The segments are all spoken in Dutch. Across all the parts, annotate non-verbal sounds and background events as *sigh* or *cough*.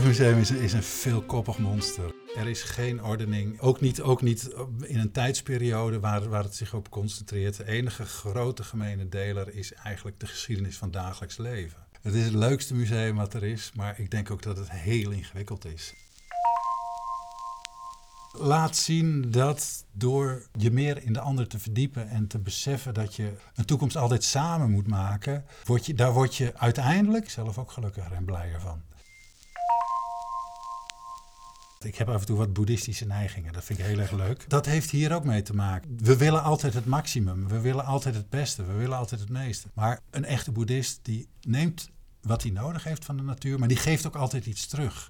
Openluchtmuseum is, is een veelkoppig monster. Er is geen ordening, ook niet, ook niet in een tijdsperiode waar, waar het zich op concentreert. De enige grote gemene deler is eigenlijk de geschiedenis van dagelijks leven. Het is het leukste museum wat er is, maar ik denk ook dat het heel ingewikkeld is. Laat zien dat door je meer in de ander te verdiepen en te beseffen dat je een toekomst altijd samen moet maken, word je, daar word je uiteindelijk zelf ook gelukkiger en blijer van. Ik heb af en toe wat boeddhistische neigingen, dat vind ik heel erg leuk. Dat heeft hier ook mee te maken. We willen altijd het maximum, we willen altijd het beste, we willen altijd het meeste. Maar een echte boeddhist die neemt wat hij nodig heeft van de natuur, maar die geeft ook altijd iets terug.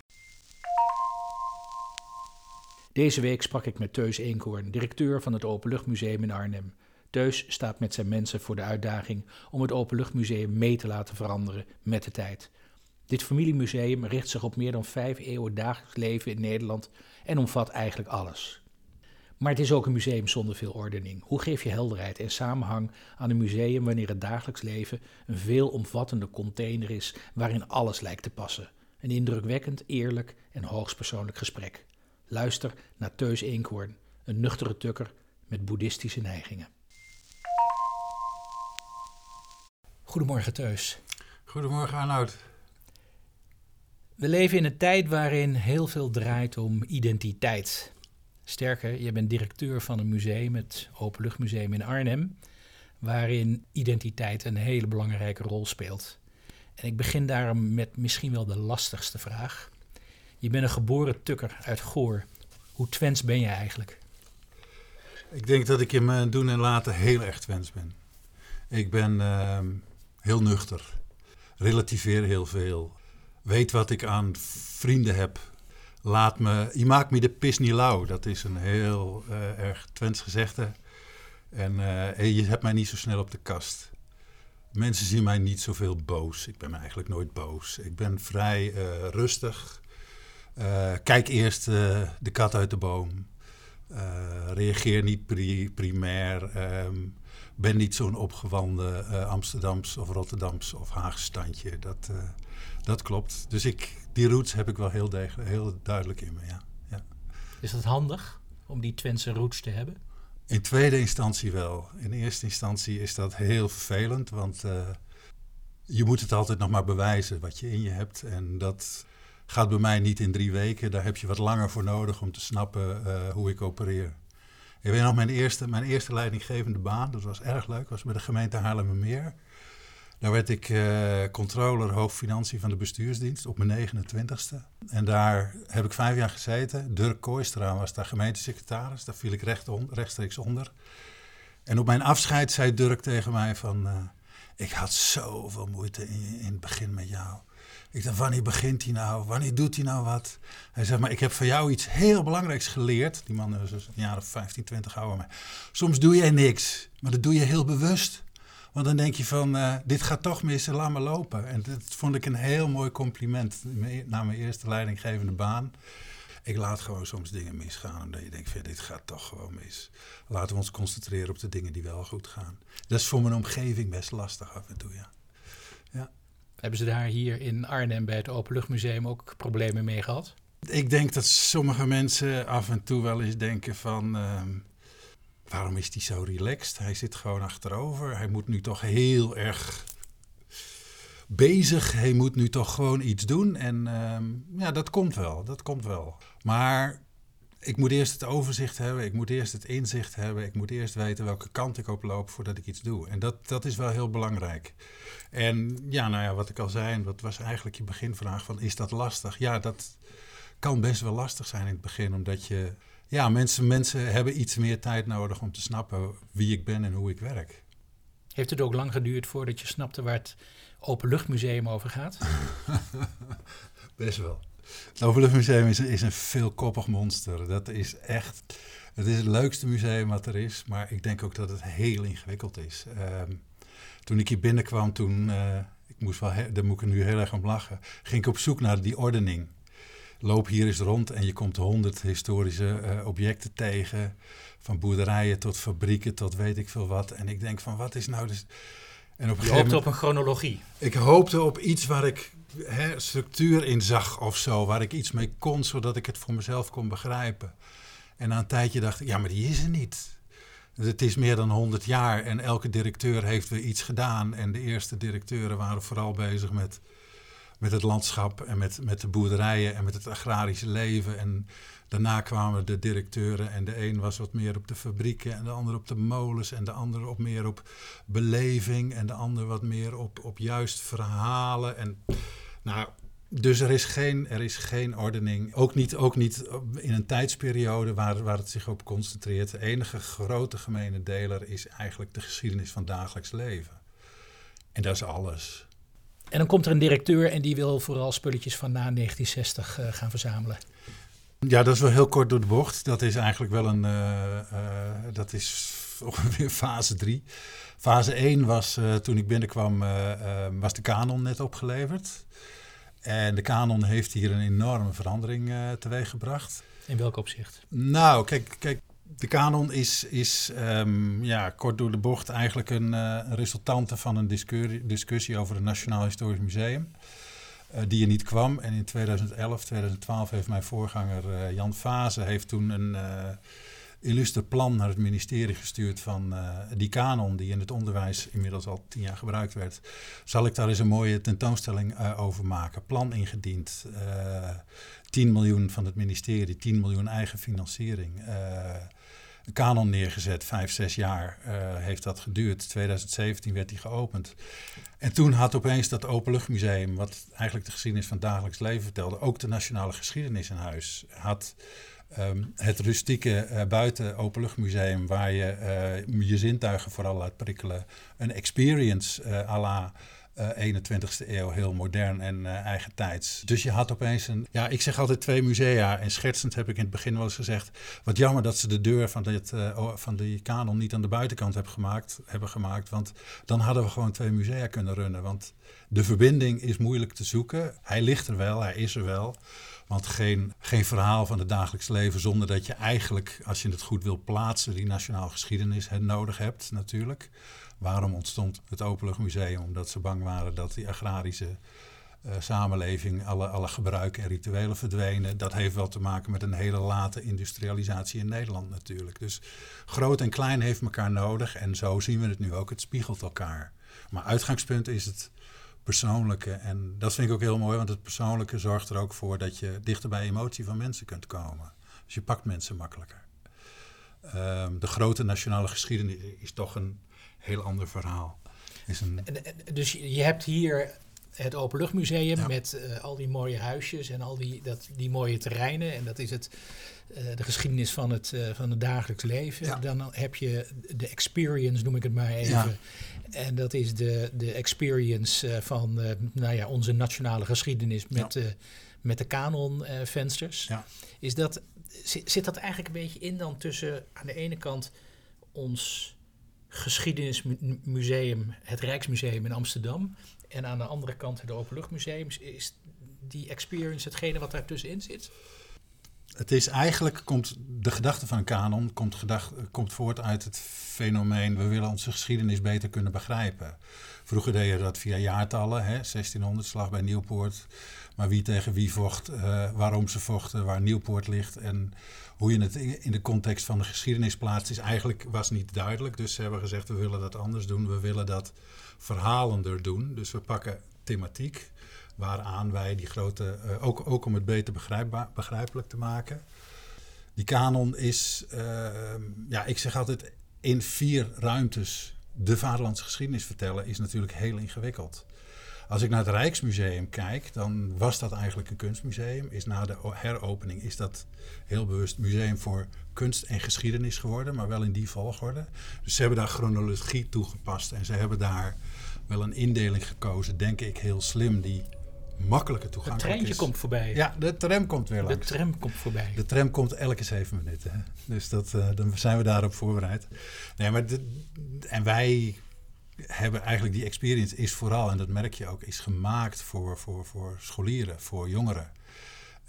Deze week sprak ik met Teus Eenkoorn, directeur van het Openluchtmuseum in Arnhem. Teus staat met zijn mensen voor de uitdaging om het Openluchtmuseum mee te laten veranderen met de tijd. Dit familiemuseum richt zich op meer dan vijf eeuwen dagelijks leven in Nederland en omvat eigenlijk alles. Maar het is ook een museum zonder veel ordening. Hoe geef je helderheid en samenhang aan een museum wanneer het dagelijks leven een veelomvattende container is waarin alles lijkt te passen? Een indrukwekkend, eerlijk en hoogstpersoonlijk gesprek. Luister naar Teus Eenkhoorn, een nuchtere tukker met boeddhistische neigingen. Goedemorgen Teus. Goedemorgen Arnoud. We leven in een tijd waarin heel veel draait om identiteit. Sterker, je bent directeur van een museum, het Openluchtmuseum in Arnhem, waarin identiteit een hele belangrijke rol speelt. En ik begin daarom met misschien wel de lastigste vraag. Je bent een geboren tukker uit Goor. Hoe Twents ben je eigenlijk? Ik denk dat ik in mijn doen en laten heel erg Twents ben. Ik ben ehm, heel nuchter. Relativeer heel veel. Weet wat ik aan vrienden heb. Laat me, je maakt me de pis niet lauw. Dat is een heel uh, erg Twents gezegde. En uh, je hebt mij niet zo snel op de kast. Mensen zien mij niet zoveel boos. Ik ben eigenlijk nooit boos. Ik ben vrij uh, rustig. Kijk eerst de kat uit de boom. Reageer niet pri primair. Um, ben niet zo'n opgewande Amsterdams of Rotterdams of Haagse standje. Dat, dat klopt. Dus ik, die roots heb ik wel heel, degelijk, heel duidelijk in me. Ja. ja. Is dat handig om die Twentse roots te hebben? In tweede instantie wel. In eerste instantie is dat heel vervelend, want je moet het altijd nog maar bewijzen wat je in je hebt. En dat gaat bij mij niet in drie weken. Daar heb je wat langer voor nodig om te snappen uh, hoe ik opereer. Ik weet nog, mijn eerste, mijn eerste leidinggevende baan, dat was erg leuk, was bij de gemeente Haarlemmermeer. Daar werd ik uh, controller hoofdfinanciën van de bestuursdienst op mijn 29ste. En daar heb ik vijf jaar gezeten. Dirk Kooistra was daar gemeentesecretaris. Daar viel ik recht on, rechtstreeks onder. En op mijn afscheid zei Dirk tegen mij van... Uh, ik had zoveel moeite in, in het begin met jou. Ik dacht, wanneer begint hij nou? Wanneer doet hij nou wat? Hij zegt, maar ik heb van jou iets heel belangrijks geleerd. Die man is dus een jaar of 15, 20 ouder. Soms doe je niks, maar dat doe je heel bewust. Want dan denk je van, uh, dit gaat toch mis, laat me lopen. En dat vond ik een heel mooi compliment na mijn eerste leidinggevende baan. Ik laat gewoon soms dingen misgaan, omdat je denkt, dit gaat toch gewoon mis. Laten we ons concentreren op de dingen die wel goed gaan. Dat is voor mijn omgeving best lastig af en toe, ja. ja. Hebben ze daar hier in Arnhem bij het Openluchtmuseum ook problemen mee gehad? Ik denk dat sommige mensen af en toe wel eens denken van... Uh, waarom is hij zo relaxed? Hij zit gewoon achterover. Hij moet nu toch heel erg bezig. Hij moet nu toch gewoon iets doen. En uh, ja, dat komt wel. Dat komt wel. Maar ik moet eerst het overzicht hebben, ik moet eerst het inzicht hebben, ik moet eerst weten welke kant ik op loop voordat ik iets doe. En dat, dat is wel heel belangrijk. En ja, nou ja, wat ik al zei, dat was eigenlijk je beginvraag van is dat lastig? Ja, dat kan best wel lastig zijn in het begin, omdat je, ja, mensen, mensen hebben iets meer tijd nodig om te snappen wie ik ben en hoe ik werk. Heeft het ook lang geduurd voordat je snapte waar het Openluchtmuseum over gaat? *laughs* best wel. Het Openluchtmuseum is, is een veelkoppig monster. Dat is echt. Het is het leukste museum wat er is, maar ik denk ook dat het heel ingewikkeld is. Um, toen ik hier binnenkwam, toen, uh, ik moest wel, daar moet ik nu heel erg om lachen, ging ik op zoek naar die ordening. Loop hier eens rond en je komt honderd historische uh, objecten tegen. Van boerderijen tot fabrieken tot weet ik veel wat. En ik denk van wat is nou dus... En op Je hoopte op een chronologie. Ik hoopte op iets waar ik hè, structuur in zag of zo, waar ik iets mee kon, zodat ik het voor mezelf kon begrijpen. En na een tijdje dacht ik, ja, maar die is er niet. Het is meer dan 100 jaar en elke directeur heeft weer iets gedaan. En de eerste directeuren waren vooral bezig met, met het landschap en met, met de boerderijen en met het agrarische leven. En daarna kwamen de directeuren en de een was wat meer op de fabrieken en de ander op de molens en de ander op meer op beleving en de ander wat meer op, op juist verhalen. En nou, dus er is geen, er is geen ordening, ook niet, ook niet in een tijdsperiode waar, waar het zich op concentreert. De enige grote gemene deler is eigenlijk de geschiedenis van dagelijks leven. En dat is alles. En dan komt er een directeur en die wil vooral spulletjes van na 1960 uh, gaan verzamelen. Ja, dat is wel heel kort door de bocht. Dat is eigenlijk wel een, uh, uh, dat is *laughs* ongeveer fase 3. Fase 1 was, toen ik binnenkwam, was de kanon net opgeleverd. En de kanon heeft hier een enorme verandering teweeggebracht. In welk opzicht? Nou, kijk, kijk de kanon is, is um, ja, kort door de bocht eigenlijk een uh, resultante van een discussie, over het Nationaal Historisch Museum. Uh, die er niet kwam. En in 2011, 2012 heeft mijn voorganger Jan Fase heeft toen een illuster plan naar het ministerie gestuurd van die kanon die in het onderwijs inmiddels al tien jaar gebruikt werd. Zal ik daar eens een mooie tentoonstelling over maken? Plan ingediend. Uh, 10 miljoen van het ministerie, 10 miljoen eigen financiering. Kanon neergezet, vijf, zes jaar heeft dat geduurd. 2017 werd die geopend. En toen had opeens dat Openluchtmuseum, wat eigenlijk de geschiedenis van het dagelijks leven vertelde, ook de nationale geschiedenis in huis. Had Um, het rustieke uh, buiten openluchtmuseum waar je uh, je zintuigen vooral laat prikkelen. Een experience à la 21ste eeuw, heel modern en eigen tijds. Dus je had opeens een, ja, ik zeg altijd twee musea. En schertsend heb ik in het begin wel eens gezegd, wat jammer dat ze de deur van, dit, van die kanon niet aan de buitenkant hebben gemaakt, hebben gemaakt. Want dan hadden we gewoon twee musea kunnen runnen. Want de verbinding is moeilijk te zoeken. Hij ligt er wel, hij is er wel. Want geen, geen verhaal van het dagelijks leven zonder dat je eigenlijk, als je het goed wil plaatsen, die nationaal geschiedenis nodig hebt natuurlijk. Waarom ontstond het Openluchtmuseum? Omdat ze bang waren dat die agrarische uh, samenleving, alle, alle gebruiken en rituelen verdwenen. Dat heeft wel te maken met een hele late industrialisatie in Nederland natuurlijk. Dus groot en klein heeft elkaar nodig en zo zien we het nu ook. Het spiegelt elkaar. Maar uitgangspunt is het persoonlijke. En dat vind ik ook heel mooi, want het persoonlijke zorgt er ook voor dat je dichter bij emotie van mensen kunt komen. Dus je pakt mensen makkelijker. Um, de grote nationale geschiedenis is toch een heel ander verhaal. Is een... Dus je hebt hier het Openluchtmuseum ja. met uh, al die mooie huisjes en al die, dat, die mooie terreinen. En dat is het, uh, de geschiedenis van het, uh, van het dagelijks leven. Ja. Dan heb je de experience, noem ik het maar even. Ja. En dat is de, de experience van nou ja, onze nationale geschiedenis met, met de kanonvensters. Is dat, zit, zit dat eigenlijk een beetje in dan tussen aan de ene kant ons geschiedenismuseum, het Rijksmuseum in Amsterdam. En aan de andere kant het Openluchtmuseum. Is die experience hetgene wat daartussenin zit? Het is eigenlijk, komt de gedachte van een kanon komt, gedacht, komt voort uit het fenomeen... we willen onze geschiedenis beter kunnen begrijpen. Vroeger deden we dat via jaartallen, hè, 1600, slag bij Nieuwpoort. Maar wie tegen wie vocht, uh, waarom ze vochten, waar Nieuwpoort ligt... en hoe je het in de context van de geschiedenis plaatst... is eigenlijk was niet duidelijk. Dus ze hebben gezegd, we willen dat anders doen. We willen dat verhalender doen. Dus we pakken thematiek waaraan wij die grote, uh, ook, ook om het beter begrijpelijk te maken. Die kanon is, uh, ja, ik zeg altijd, in vier ruimtes de vaderlandse geschiedenis vertellen is natuurlijk heel ingewikkeld. Als ik naar het Rijksmuseum kijk, dan was dat eigenlijk een kunstmuseum. Is na de heropening is dat heel bewust museum voor kunst en geschiedenis geworden, maar wel in die volgorde. Dus ze hebben daar chronologie toegepast en ze hebben daar wel een indeling gekozen, denk ik heel slim, die makkelijker toegankelijk is. Het treintje komt voorbij. Ja, de tram komt weer langs. De tram komt voorbij. De tram komt elke zeven minuten. Hè? Dus dat, uh, dan zijn we daarop voorbereid. Nee, maar de, en wij hebben eigenlijk die experience is vooral, en dat merk je ook, is gemaakt voor, voor, voor scholieren, voor jongeren.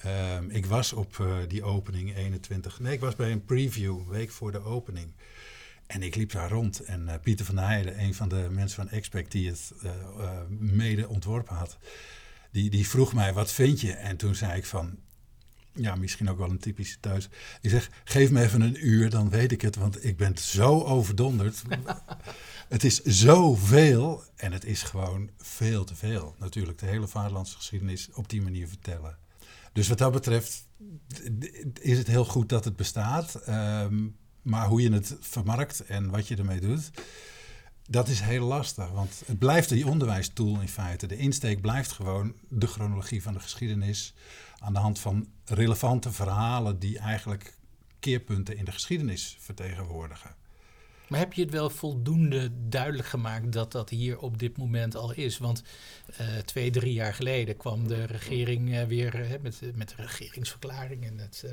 Um, ik was op uh, die opening 21. Nee, ik was bij een preview, week voor de opening. En ik liep daar rond en uh, Pieter van der Heijden, een van de mensen van Expect die het uh, mede ontworpen had, die, die vroeg mij, wat vind je? En toen zei ik van, ja, misschien ook wel een typische thuis. Ik zeg, geef me even een uur, dan weet ik het, want ik ben zo overdonderd. *laughs* het is zoveel en het is gewoon veel te veel. Natuurlijk, de hele vaderlandse geschiedenis op die manier vertellen. Dus wat dat betreft is het heel goed dat het bestaat. Um, maar hoe je het vermarkt en wat je ermee doet, dat is heel lastig. Want het blijft die onderwijstool in feite. De insteek blijft gewoon de chronologie van de geschiedenis. Aan de hand van relevante verhalen die eigenlijk keerpunten in de geschiedenis vertegenwoordigen. Maar heb je het wel voldoende duidelijk gemaakt dat dat hier op dit moment al is? Want uh, twee, drie jaar geleden kwam de regering uh, weer uh, met, met de regeringsverklaring en het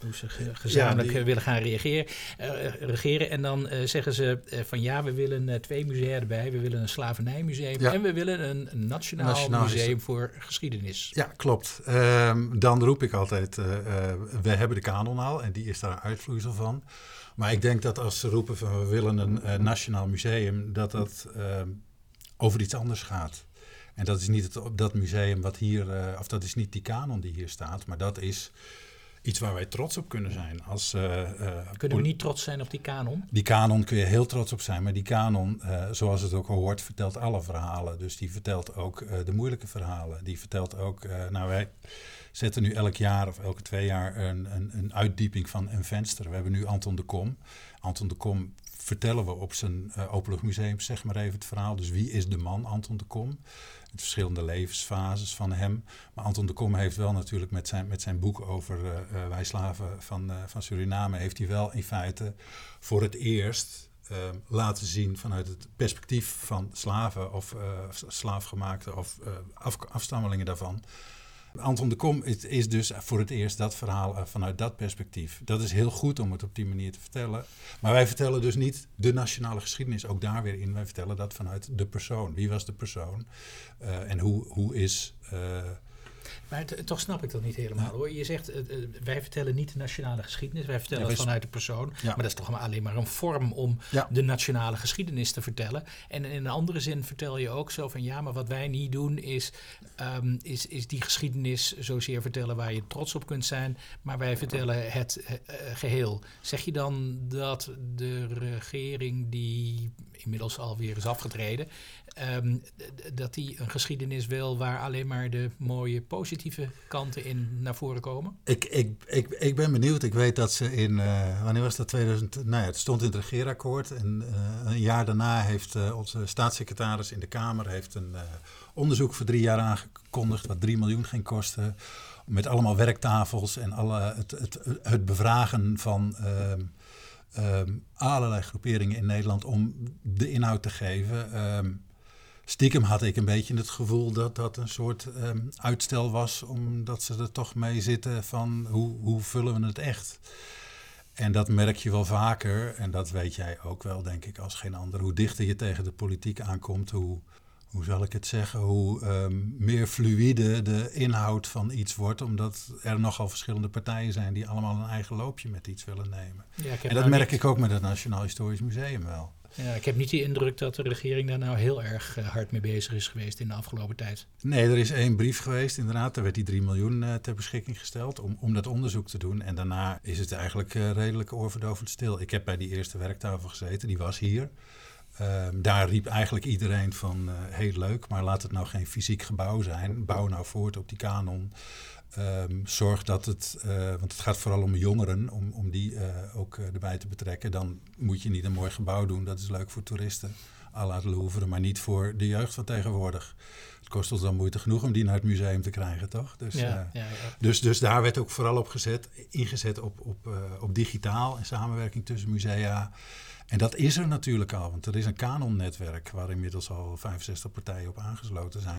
hoe ze gezamenlijk ja, willen gaan reageren, uh, regeren. En dan uh, zeggen ze uh, van ja, we willen twee musea erbij. We willen een slavernijmuseum ja. en we willen een, nationaal, nationaal, museum voor geschiedenis. Ja, klopt. Um, dan roep ik altijd, we hebben de kanon al en die is daar een uitvloeisel van. Maar ik denk dat als ze roepen van we willen een nationaal museum, dat dat ehm, over iets anders gaat. En dat is niet het, dat museum wat hier, of dat is niet die kanon die hier staat, maar dat is iets waar wij trots op kunnen zijn. Als, uh, kunnen we niet trots zijn op die kanon? Die kanon kun je heel trots op zijn, maar die kanon, uh, zoals het ook hoort, vertelt alle verhalen. Dus die vertelt ook de moeilijke verhalen. Die vertelt ook, nou wij zetten nu elk jaar of elke twee jaar een, een, een uitdieping van een venster. We hebben nu Anton de Kom. Anton de Kom vertellen we op zijn uh, Openluchtmuseum, zeg maar even het verhaal. Dus wie is de man Anton de Kom? De verschillende levensfases van hem. Maar Anton de Kom heeft wel natuurlijk met zijn, met zijn boek over uh, wij slaven van, van Suriname... heeft hij wel in feite voor het eerst laten zien vanuit het perspectief van slaven... of slaafgemaakte of af, afstammelingen daarvan Anton de Kom is, is, dus voor het eerst dat verhaal uh, vanuit dat perspectief. Dat is heel goed om het op die manier te vertellen. Maar wij vertellen dus niet de nationale geschiedenis ook daar weer in. Wij vertellen dat vanuit de persoon. Wie was de persoon? Uh, en hoe, hoe is uh, maar toch snap ik dat niet helemaal hoor. Je zegt, uh, wij vertellen niet de nationale geschiedenis, wij vertellen ja, het vanuit de persoon. Ja. Maar dat is toch alleen maar een vorm om ja. de nationale geschiedenis te vertellen. En in een andere zin vertel je ook zo van ja, maar wat wij niet doen is, um, is, is die geschiedenis zozeer vertellen waar je trots op kunt zijn. Maar wij vertellen het uh, geheel. Zeg je dan dat de regering die inmiddels alweer is afgetreden, um, dat die een geschiedenis wil waar alleen maar de mooie positieve kanten in naar voren komen? Ik, ik, ik, ik ben benieuwd. Ik weet dat ze in, uh, wanneer was dat, 2000? Nou ja, het stond in het regeerakkoord. En uh, een jaar daarna heeft uh, onze staatssecretaris in de Kamer heeft een onderzoek voor drie jaar aangekondigd, wat 3 miljoen ging kosten. Met allemaal werktafels en alle, het, het, het bevragen van um, um, allerlei groeperingen in Nederland om de inhoud te geven. Um, stiekem had ik een beetje het gevoel dat dat een soort um, uitstel was, omdat ze er toch mee zitten van hoe, hoe vullen we het echt. En dat merk je wel vaker, en dat weet jij ook wel, denk ik, als geen ander. Hoe dichter je tegen de politiek aankomt, hoe, hoe zal ik het zeggen, hoe um, meer fluïde de inhoud van iets wordt, omdat er nogal verschillende partijen zijn die allemaal een eigen loopje met iets willen nemen. Ja, en dat merk niet... ik ook met het Nationaal Historisch Museum wel. Ja, ik heb niet de indruk dat de regering daar nou heel erg uh, hard mee bezig is geweest in de afgelopen tijd. Nee, er is één brief geweest, inderdaad. Daar werd die 3 miljoen uh, ter beschikking gesteld om, om dat onderzoek te doen. En daarna is het eigenlijk uh, redelijk oorverdovend stil. Ik heb bij die eerste werktafel gezeten, die was hier. Um, daar riep eigenlijk iedereen van heel leuk, maar laat het nou geen fysiek gebouw zijn. Bouw nou voort op die kanon. Um, zorg dat het, uh, want het gaat vooral om jongeren, om, om die uh, ook uh, erbij te betrekken. Dan moet je niet een mooi gebouw doen, dat is leuk voor toeristen, à la Louvre, maar niet voor de jeugd van tegenwoordig. Het kost ons dan moeite genoeg om die naar het museum te krijgen, toch? Dus, ja, ja, ja. dus, dus daar werd ook vooral op gezet, ingezet op, op, op digitaal en samenwerking tussen musea. En dat is er natuurlijk al, want er is een kanonnetwerk waar inmiddels al 65 partijen op aangesloten zijn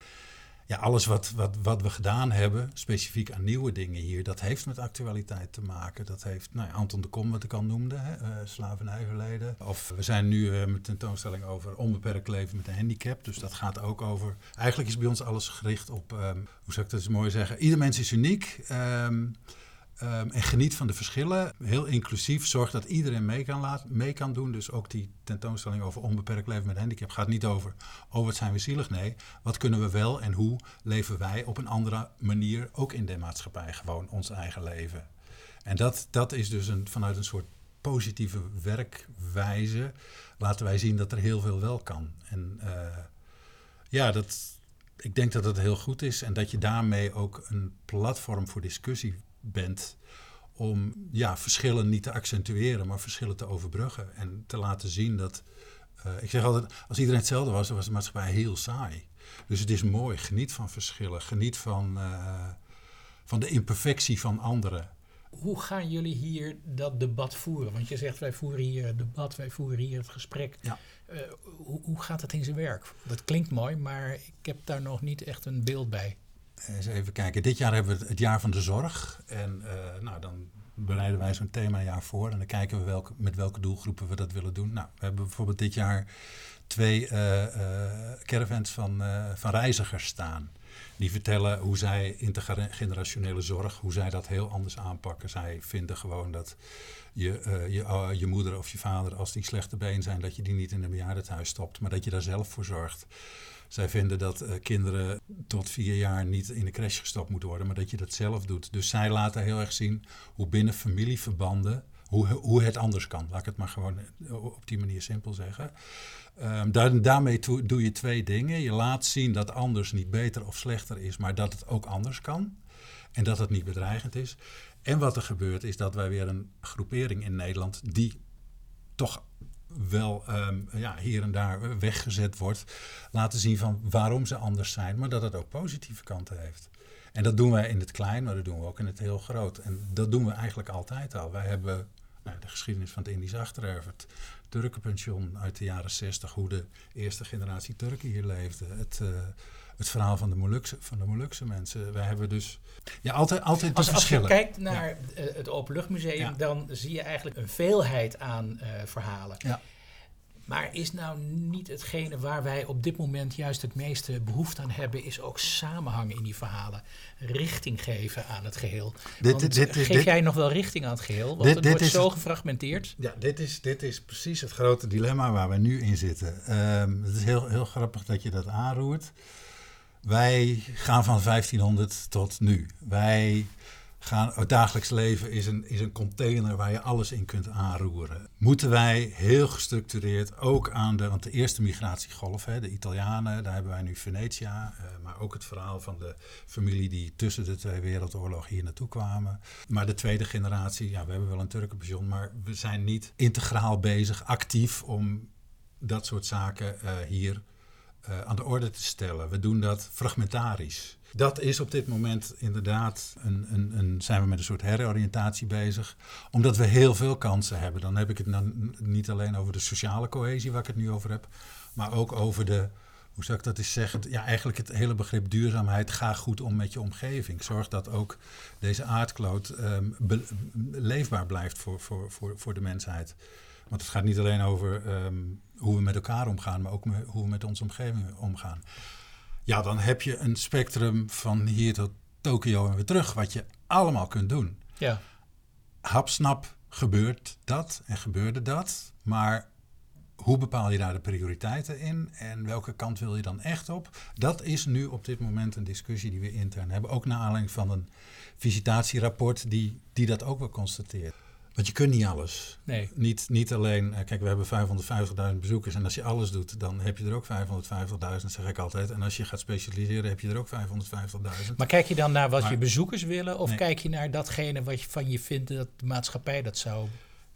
ja, alles wat, wat, wat we gedaan hebben, specifiek aan nieuwe dingen hier, dat heeft met actualiteit te maken. Dat heeft, nou Anton de Kom, wat ik al noemde, hè, uh, slavernijverleden. Of we zijn nu uh, met tentoonstelling over onbeperkt leven met een handicap. Dus dat gaat ook over. Eigenlijk is bij ons alles gericht op, um, hoe zou ik dat eens mooi zeggen? Ieder mens is uniek. Um, Ehm, en geniet van de verschillen. Heel inclusief. Zorg dat iedereen mee kan, laten, mee kan doen. Dus ook die tentoonstelling over onbeperkt leven met handicap gaat niet over... oh, wat zijn we zielig? Nee, wat kunnen we wel en hoe leven wij op een andere manier... ook in de maatschappij gewoon ons eigen leven. En dat, dat is dus een, vanuit een soort positieve werkwijze... laten wij zien dat er heel veel wel kan. En uh, ja, dat, ik denk dat dat heel goed is... en dat je daarmee ook een platform voor discussie bent om ja, verschillen niet te accentueren, maar verschillen te overbruggen. En te laten zien dat. Uh, ik zeg altijd, als iedereen hetzelfde was, dan was de maatschappij heel saai. Dus het is mooi, geniet van verschillen, geniet van, uh, van de imperfectie van anderen. Hoe gaan jullie hier dat debat voeren? Want je zegt, wij voeren hier het debat, wij voeren hier het gesprek. Ja. Uh, hoe, hoe gaat het in zijn werk? Dat klinkt mooi, maar ik heb daar nog niet echt een beeld bij. Eens even kijken. Dit jaar hebben we het jaar van de zorg. En uh, nou, dan bereiden wij zo'n themajaar voor. En dan kijken we met welke doelgroepen we dat willen doen. Nou, we hebben bijvoorbeeld dit jaar twee uh, caravans van, van reizigers staan. Die vertellen hoe zij intergenerationele zorg, hoe zij dat heel anders aanpakken. Zij vinden gewoon dat je, je, je moeder of je vader, als die slechte been zijn, dat je die niet in een bejaardenhuis stopt, maar dat je daar zelf voor zorgt. Zij vinden dat uh, kinderen tot vier jaar niet in de crash gestopt moeten worden, maar dat je dat zelf doet. Dus zij laten heel erg zien hoe binnen familieverbanden, hoe, hoe het anders kan. Laat ik het maar gewoon eh, op die manier simpel zeggen. Daar, daarmee doe je twee dingen. Je laat zien dat anders niet beter of slechter is, maar dat het ook anders kan. En dat het niet bedreigend is. En wat er gebeurt is dat wij weer een groepering in Nederland die toch wel um, ja, hier en daar weggezet wordt, laten zien van waarom ze anders zijn, maar dat het ook positieve kanten heeft. En dat doen wij in het klein, maar dat doen we ook in het heel groot. En dat doen we eigenlijk altijd al. Wij hebben nou, de geschiedenis van het Indisch Achtererf, het Turkenpension uit de jaren 60, hoe de eerste generatie Turken hier leefde. Het, uh, het verhaal van de Molukse, van de Molukse mensen. Wij hebben dus ja, altijd, altijd als, als je kijkt naar ja. het Openluchtmuseum, ja. dan zie je eigenlijk een veelheid aan uh, verhalen. Ja. Maar is nou niet hetgene waar wij op dit moment juist het meeste behoefte aan hebben, is ook samenhang in die verhalen. Richting geven aan het geheel. Dit, dit, dit, geef jij nog wel richting aan het geheel? Want het wordt zo gefragmenteerd. Ja, dit is, dit is precies het grote dilemma waar we nu in zitten. Um, het is heel, heel grappig dat je dat aanroert. Wij gaan van 1500 tot nu. Wij gaan, het dagelijks leven is een, is een container waar je alles in kunt aanroeren. Moeten wij heel gestructureerd ook aan de, want de eerste migratiegolf, hè, de Italianen, daar hebben wij nu Venetia, uh, maar ook het verhaal van de familie die tussen de twee wereldoorlogen hier naartoe kwamen. Maar de tweede generatie, ja, we hebben wel een Turkenpension, maar we zijn niet integraal bezig, actief om dat soort zaken uh, hier uh, aan de orde te stellen. We doen dat fragmentarisch. Dat is op dit moment inderdaad, een, een, een, zijn we met een soort heroriëntatie bezig. Omdat we heel veel kansen hebben. Dan heb ik het dan niet alleen over de sociale cohesie, waar ik het nu over heb. Maar ook over de, hoe zou ik dat eens zeggen? Ja, eigenlijk het hele begrip duurzaamheid. Ga goed om met je omgeving. Zorg dat ook deze aardkloot um, leefbaar blijft voor, voor, voor, voor de mensheid. Want het gaat niet alleen over um, hoe we met elkaar omgaan, maar ook hoe we met onze omgeving omgaan. Ja, dan heb je een spectrum van hier tot Tokio en weer terug, wat je allemaal kunt doen. Ja. Hapsnap gebeurt dat en gebeurde dat, maar hoe bepaal je daar de prioriteiten in en welke kant wil je dan echt op? Dat is nu op dit moment een discussie die we intern hebben. Ook naar aanleiding van een visitatierapport die, die dat ook wel constateert. Want je kunt niet alles. Nee. Niet, niet alleen, eh, kijk, we hebben 550.000 bezoekers en als je alles doet, dan heb je er ook 550.000, zeg ik altijd. En als je gaat specialiseren, heb je er ook 550.000. Maar kijk je dan naar wat maar, je bezoekers willen, of nee. kijk je naar datgene wat je van je vindt dat de maatschappij dat zou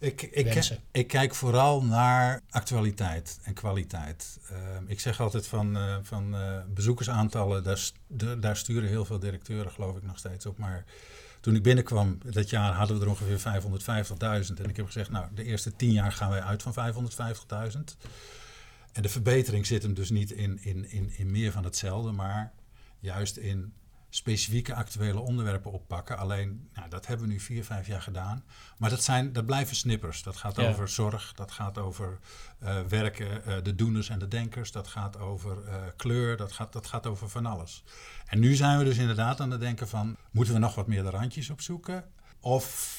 ik, ik? Ik kijk vooral naar actualiteit en kwaliteit. Uh, ik zeg altijd van, uh, van uh, bezoekersaantallen, daar, daar sturen heel veel directeuren, geloof ik, nog steeds op. Maar toen ik binnenkwam dat jaar hadden we er ongeveer 550.000. En ik heb gezegd, nou, de eerste tien jaar gaan wij uit van 550.000. En de verbetering zit hem dus niet in, in, in, in meer van hetzelfde, maar juist in specifieke actuele onderwerpen oppakken. Alleen, nou, dat hebben we nu vier, vijf jaar gedaan. Maar dat, zijn, dat blijven snippers. Dat gaat ja. over zorg, dat gaat over uh, werken, uh, de doeners en de denkers. Dat gaat over uh, kleur, dat gaat, dat gaat over van alles. En nu zijn we dus inderdaad aan het denken van... moeten we nog wat meer de randjes opzoeken? Of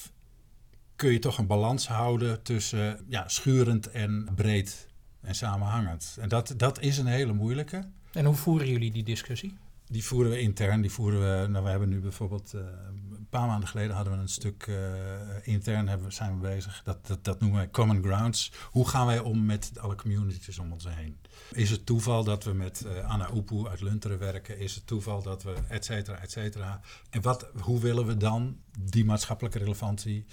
kun je toch een balans houden tussen ja, schurend en breed en samenhangend. En dat, dat is een hele moeilijke. En hoe voeren jullie die discussie? Die voeren we intern. Die voeren we. Nou, we hebben nu bijvoorbeeld. Uh, een paar maanden geleden hadden we een stuk. Uh, intern hebben, zijn we bezig. Dat, dat, dat noemen wij Common Grounds. Hoe gaan wij om met alle communities om ons heen? Is het toeval dat we met uh, Anna Oepoe uit Lunteren werken? Is het toeval dat we et cetera, et cetera? En wat, hoe willen we dan die maatschappelijke relevantie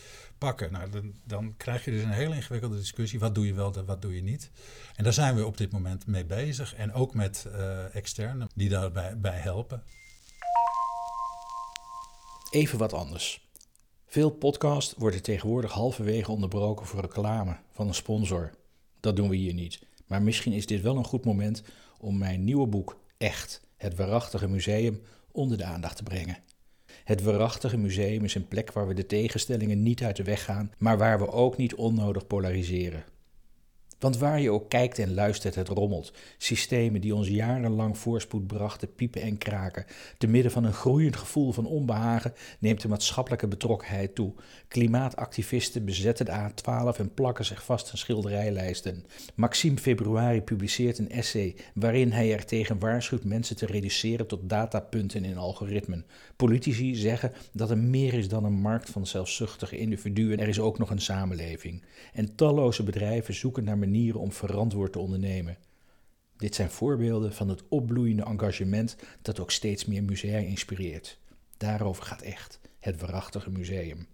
pakken? Nou, dan, dan krijg je dus een hele ingewikkelde discussie. Wat doe je wel, wat doe je niet? En daar zijn we op dit moment mee bezig. En ook met uh, externen die daarbij bij helpen. Even wat anders. Veel podcasts worden tegenwoordig halverwege onderbroken voor reclame van een sponsor. Dat doen we hier niet. Maar misschien is dit wel een goed moment om mijn nieuwe boek Echt, het waarachtige museum, onder de aandacht te brengen. Het waarachtige museum is een plek waar we de tegenstellingen niet uit de weg gaan, maar waar we ook niet onnodig polariseren. Want waar je ook kijkt en luistert, het rommelt. Systemen die ons jarenlang voorspoed brachten, piepen en kraken. Te midden van een groeiend gevoel van onbehagen neemt de maatschappelijke betrokkenheid toe. Klimaatactivisten bezetten de A12 en plakken zich vast aan schilderijlijsten. Maxime Februari publiceert een essay waarin hij er tegen waarschuwt mensen te reduceren tot datapunten in algoritmen. Politici zeggen dat er meer is dan een markt van zelfzuchtige individuen. Er is ook nog een samenleving. En talloze bedrijven zoeken naar manieren om verantwoord te ondernemen. Dit zijn voorbeelden van het opbloeiende engagement dat ook steeds meer musea inspireert. Daarover gaat echt het waarachtige museum.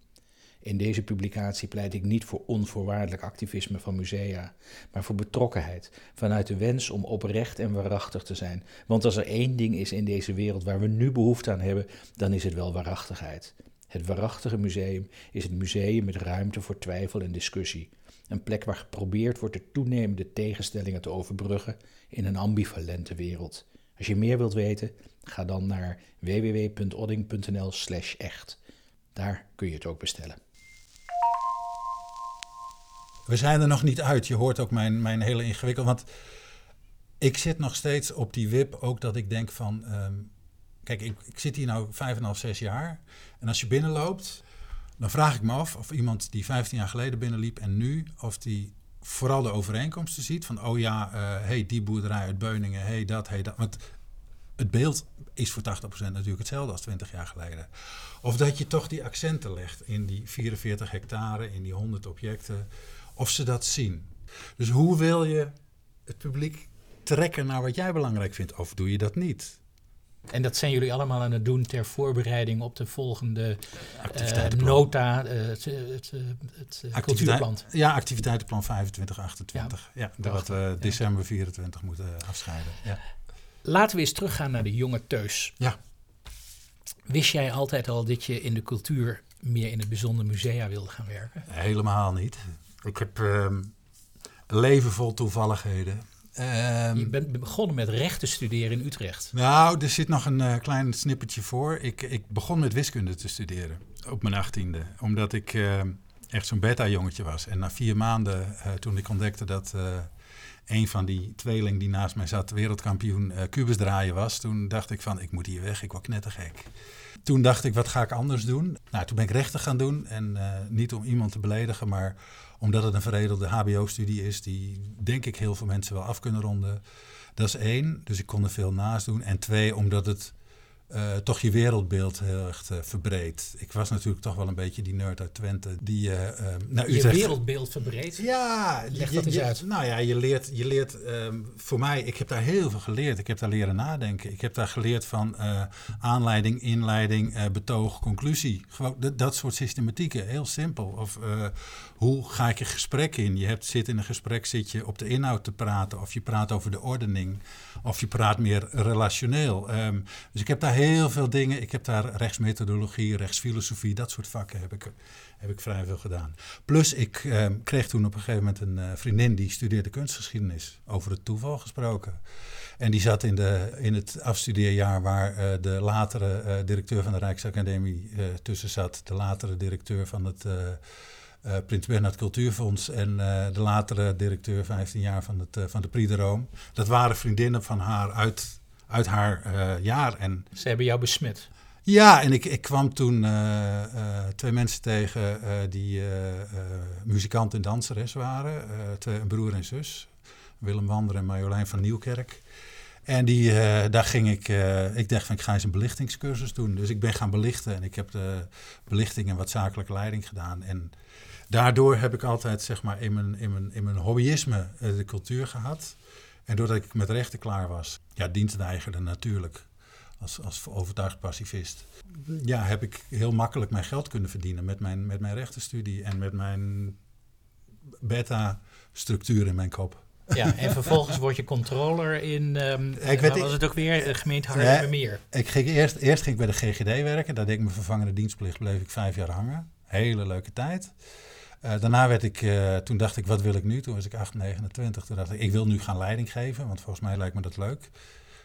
In deze publicatie pleit ik niet voor onvoorwaardelijk activisme van musea, maar voor betrokkenheid, vanuit de wens om oprecht en waarachtig te zijn. Want als er één ding is in deze wereld waar we nu behoefte aan hebben, dan is het wel waarachtigheid. Het waarachtige museum is het museum met ruimte voor twijfel en discussie. Een plek waar geprobeerd wordt de toenemende tegenstellingen te overbruggen in een ambivalente wereld. Als je meer wilt weten, ga dan naar www.odding.nl/echt. Daar kun je het ook bestellen. We zijn er nog niet uit. Je hoort ook mijn, mijn hele ingewikkeld. Want ik zit nog steeds op die wip. Ook dat ik denk van. Ehm, kijk, ik, ik zit hier nou vijf en half, zes jaar. En als je binnenloopt, dan vraag ik me af of iemand die 15 jaar geleden binnenliep en nu, of die vooral de overeenkomsten ziet. Van, oh ja, uh, hey, die boerderij uit Beuningen, hey, dat, hey, dat. Want het beeld is voor 80% natuurlijk hetzelfde als 20 jaar geleden. Of dat je toch die accenten legt in die 44 hectare, in die 100 objecten. Of ze dat zien. Dus hoe wil je het publiek trekken naar wat jij belangrijk vindt? Of doe je dat niet? En dat zijn jullie allemaal aan het doen ter voorbereiding op de volgende uh, nota, uh, het, het, het cultuurplan. Ja, activiteitenplan 2528. Ja, ja dat we december 24 moeten afscheiden. Ja. Laten we eens teruggaan naar de jonge Teus. Ja. Wist jij altijd al dat je in de cultuur meer in het bijzonder musea wilde gaan werken? Helemaal niet. Ik heb um, een leven vol toevalligheden. Um, je bent begonnen met rechten studeren in Utrecht. Nou, er zit nog een uh, klein snippertje voor. Ik, ik begon met wiskunde te studeren op mijn achttiende. Omdat ik uh, echt zo'n beta-jongetje was. En na vier maanden, uh, toen ik ontdekte dat een van die tweeling die naast mij zat wereldkampioen kubus draaien was... toen dacht ik van, ik moet hier weg, ik word knettergek. Toen dacht ik, wat ga ik anders doen? Nou, toen ben ik rechten gaan doen. En niet om iemand te beledigen, maar omdat het een veredelde HBO-studie is, die denk ik heel veel mensen wel af kunnen ronden. Dat is één, dus ik kon er veel naast doen. En twee, omdat het uh, toch je wereldbeeld heel erg uh, verbreedt. Ik was natuurlijk toch wel een beetje die nerd uit Twente. Die, uh, naar je wereldbeeld verbreedt? Ja. Leg dat eens uit. Nou ja, je leert, je leert ehm, voor mij, ik heb daar heel veel geleerd. Ik heb daar leren nadenken. Ik heb daar geleerd van aanleiding, inleiding, betoog, conclusie. Gewoon dat soort systematieken, heel simpel. Of hoe ga ik een gesprek in? Je hebt, zit in een gesprek, zit je op de inhoud te praten. Of je praat over de ordening. Of je praat meer relationeel. Um, dus ik heb daar heel veel dingen. Ik heb daar rechtsmethodologie, rechtsfilosofie, dat soort vakken heb ik, heb ik vrij veel gedaan. Plus ik um, kreeg toen op een gegeven moment een uh, vriendin die studeerde kunstgeschiedenis. Over het toeval gesproken. En die zat in, de, in het afstudeerjaar waar uh, de latere uh, directeur van de Rijksacademie tussen zat. De latere directeur van het uh, Prins Bernhard Cultuurfonds en uh, de latere directeur 15 jaar van, het, uh, van de Prix de Rome. Dat waren vriendinnen van haar uit, uit haar jaar. En, Ze hebben jou besmet. Ja, en ik, ik kwam toen twee mensen tegen die muzikant en danseres waren. twee, een broer en zus. Willem Wander en Marjolein van Nieuwkerk. En die, daar ging ik, ik dacht van ik ga eens een belichtingscursus doen. Dus ik ben gaan belichten en ik heb de belichting en wat zakelijke leiding gedaan. En daardoor heb ik altijd zeg maar in mijn, in mijn, in mijn hobbyisme de cultuur gehad. En doordat ik met rechten klaar was, ja, dienstweigerde natuurlijk als, als overtuigd pacifist. Ja, heb ik heel makkelijk mijn geld kunnen verdienen met mijn, met mijn rechtenstudie en met mijn beta-structuur in mijn kop. Ja, en vervolgens word je controller in, um, ik weet, was het ook weer, de gemeente Haarlemmermeer. Ja, ik ging eerst, eerst ging ik bij de GGD werken, daar deed ik mijn vervangende dienstplicht, bleef ik vijf jaar hangen. Hele leuke tijd. Uh, daarna werd ik, uh, toen dacht ik, wat wil ik nu? Toen was ik 8, 29. Toen dacht ik, ik wil nu gaan leiding geven, want volgens mij lijkt me dat leuk.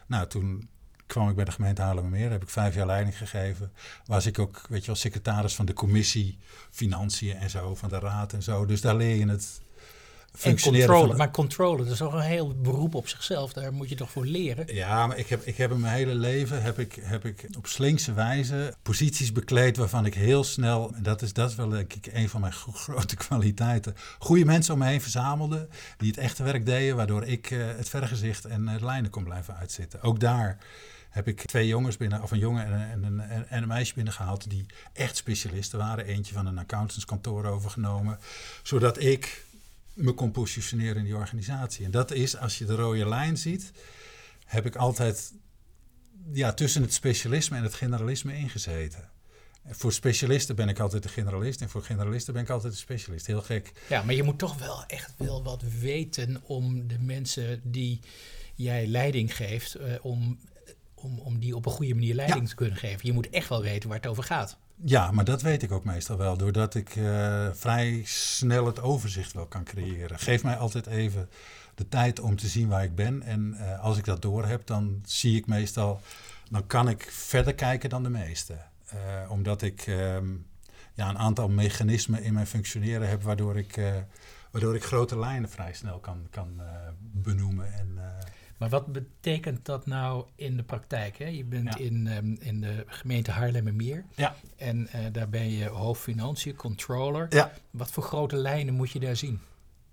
Nou, toen kwam ik bij de gemeente Haarlemmermeer, heb ik vijf jaar leiding gegeven. Was ik ook, weet je wel, secretaris van de commissie Financiën en zo, van de raad en zo. Dus daar leer je het functioneren. En controle, maar controle, dat is ook een heel beroep op zichzelf. Daar moet je toch voor leren? Ja, maar ik heb, ik heb in mijn hele leven heb ik, heb ik op slinkse wijze posities bekleed waarvan ik heel snel, en dat is, dat is wel denk ik een van mijn grote *laughs* kwaliteiten, goede mensen om me heen verzamelde die het echte werk deden, waardoor ik uh, het vergezicht en uh, de lijnen kon blijven uitzitten. Ook daar heb ik twee jongens binnen, of een jongen en een, en een, en een meisje binnengehaald die echt specialisten waren. Eentje van een accountantskantoor overgenomen, zodat ik me kon positioneren in die organisatie. En dat is, als je de rode lijn ziet, heb ik altijd ja, tussen het specialisme en het generalisme ingezeten. Voor specialisten ben ik altijd de generalist en voor generalisten ben ik altijd de specialist. Heel gek. Ja, maar je moet toch wel echt wel wat weten om de mensen die jij leiding geeft, uh, om om, om die op een goede manier leiding te kunnen geven. Je moet echt wel weten waar het over gaat. Ja, maar dat weet ik ook meestal wel, doordat ik uh, vrij snel het overzicht wel kan creëren. Geef mij altijd even de tijd om te zien waar ik ben. En uh, als ik dat door heb, dan zie ik meestal, dan kan ik verder kijken dan de meesten. Uh, omdat ik um, ja, een aantal mechanismen in mijn functioneren heb, waardoor ik, waardoor ik grote lijnen vrij snel kan, kan benoemen. En, maar wat betekent dat nou in de praktijk? Hè? Je bent in, um, in de gemeente Haarlemmermeer. Ja. En uh, daar ben je hoofdfinanciën, controller. Ja. Wat voor grote lijnen moet je daar zien?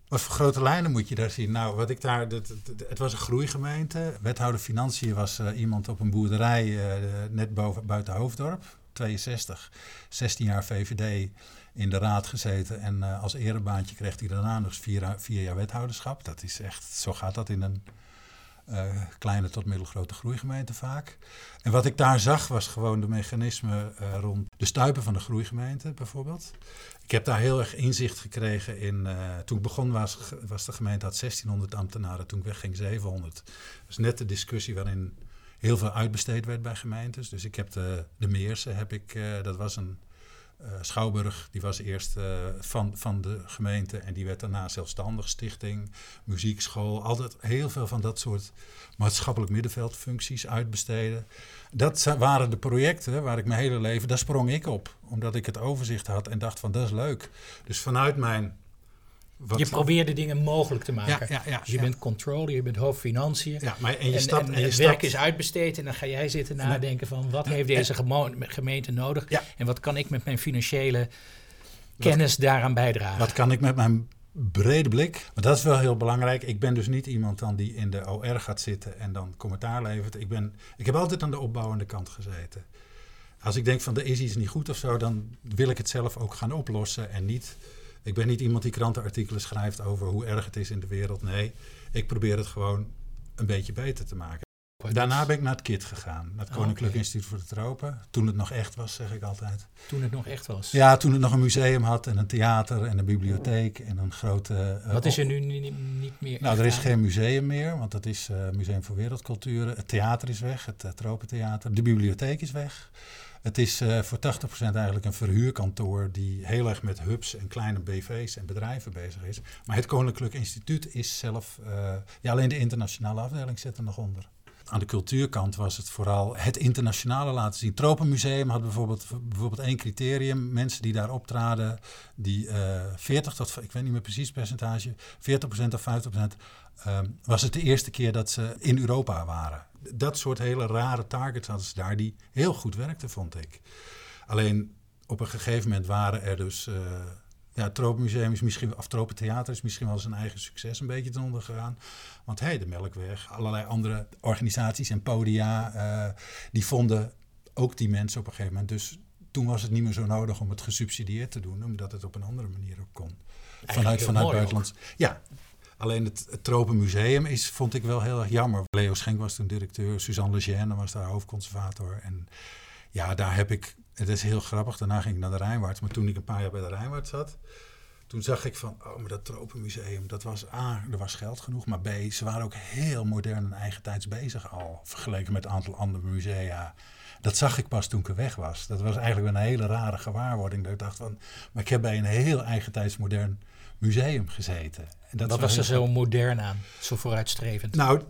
Wat voor grote lijnen moet je daar zien? Nou, wat ik daar. Het, het was een groeigemeente. Wethouder Financiën was uh, iemand op een boerderij uh, net boven, buiten Hoofddorp. 62, 16 jaar VVD in de raad gezeten. En als erebaantje kreeg hij daarna nog vier, vier jaar wethouderschap. Dat is echt, zo gaat dat in een uh, kleine tot middelgrote groeigemeenten vaak. En wat ik daar zag was gewoon de mechanismen uh, rond de stuipen van de groeigemeente bijvoorbeeld. Ik heb daar heel erg inzicht gekregen in. Uh, toen ik begon was, was de gemeente had 1600 ambtenaren, toen ik wegging 700. Dat is net de discussie waarin heel veel uitbesteed werd bij gemeentes. Dus ik heb de, de Meersen, heb ik, dat was een Schouwburg, die was eerst uh, van, van de gemeente en die werd daarna zelfstandig stichting, muziekschool. Altijd heel veel van dat soort maatschappelijk middenveldfuncties uitbesteden. Dat waren de projecten waar ik mijn hele leven, daar sprong ik op. Omdat ik het overzicht had en dacht van dat is leuk. Dus vanuit mijn je probeert de dingen mogelijk te maken. Ja, ja, ja, dus je bent controller, je bent hoofdfinanciën. Ja, maar en je stapt, en, en, je het werk is uitbesteed en dan ga jij zitten nadenken van wat heeft deze gemeente nodig en wat kan ik met mijn financiële kennis daaraan bijdragen. Wat kan ik met mijn brede blik, maar dat is wel heel belangrijk. Ik ben dus niet iemand dan die in de OR gaat zitten en dan commentaar levert. Ik, ben, ik heb altijd aan de opbouwende kant gezeten. Als ik denk van er is iets niet goed of zo, dan wil ik het zelf ook gaan oplossen en niet ik ben niet iemand die krantenartikelen schrijft over hoe erg het is in de wereld. Nee, ik probeer het gewoon een beetje beter te maken. Daarna ben ik naar het KIT gegaan, naar het Koninklijk Instituut voor de Tropen. Toen het nog echt was, zeg ik altijd. Toen het nog echt was? Ja, toen het nog een museum had en een theater en een bibliotheek en een grote... Uh, Wat is er nu niet, niet meer? Nou, er is geen museum meer, want dat is uh, Museum voor Wereldculturen. Het theater is weg, het uh, Tropentheater. De bibliotheek is weg. Het is uh, voor 80% eigenlijk een verhuurkantoor die heel erg met hubs en kleine BV's en bedrijven bezig is. Maar het Koninklijk Instituut is zelf, uh, ja, alleen de internationale afdeling zit er nog onder. Aan de cultuurkant was het vooral het internationale laten zien. Tropenmuseum had bijvoorbeeld, bijvoorbeeld één criterium. Mensen die daar optraden, die uh, eh, 40 tot, ik weet niet meer precies percentage, 40% of 50%, uh, was het de eerste keer dat ze in Europa waren. Dat soort hele rare targets hadden ze daar die heel goed werkten, vond ik. Alleen op een gegeven moment waren er dus. Uh, ja, het Tropenmuseum is misschien, of Tropentheater is misschien wel zijn eigen succes een beetje ten onder gegaan. Want hey, de Melkweg, allerlei andere organisaties en podia, uh, die vonden ook die mensen op een gegeven moment. Dus toen was het niet meer zo nodig om het gesubsidieerd te doen, omdat het op een andere manier ook kon. Vanuit, vanuit buitenland. Ja, alleen het, Tropenmuseum is, vond ik wel heel erg jammer. Leo Schenk was toen directeur, Suzanne Lejeune was daar hoofdconservator. En ja, daar heb ik, het is heel grappig, daarna ging ik naar de Rijnwaard. Maar toen ik een paar jaar bij de Rijnwaard zat, toen zag ik van, oh, maar dat Tropenmuseum, dat was A, er was geld genoeg, maar B, ze waren ook heel modern en eigentijds bezig al, vergeleken met een aantal andere musea. Dat zag ik pas toen ik er weg was. Dat was eigenlijk een hele rare gewaarwording. Dat ik dacht van, maar ik heb bij een heel eigentijds modern museum gezeten. En dat Wat was er zo modern aan, zo vooruitstrevend? Nou,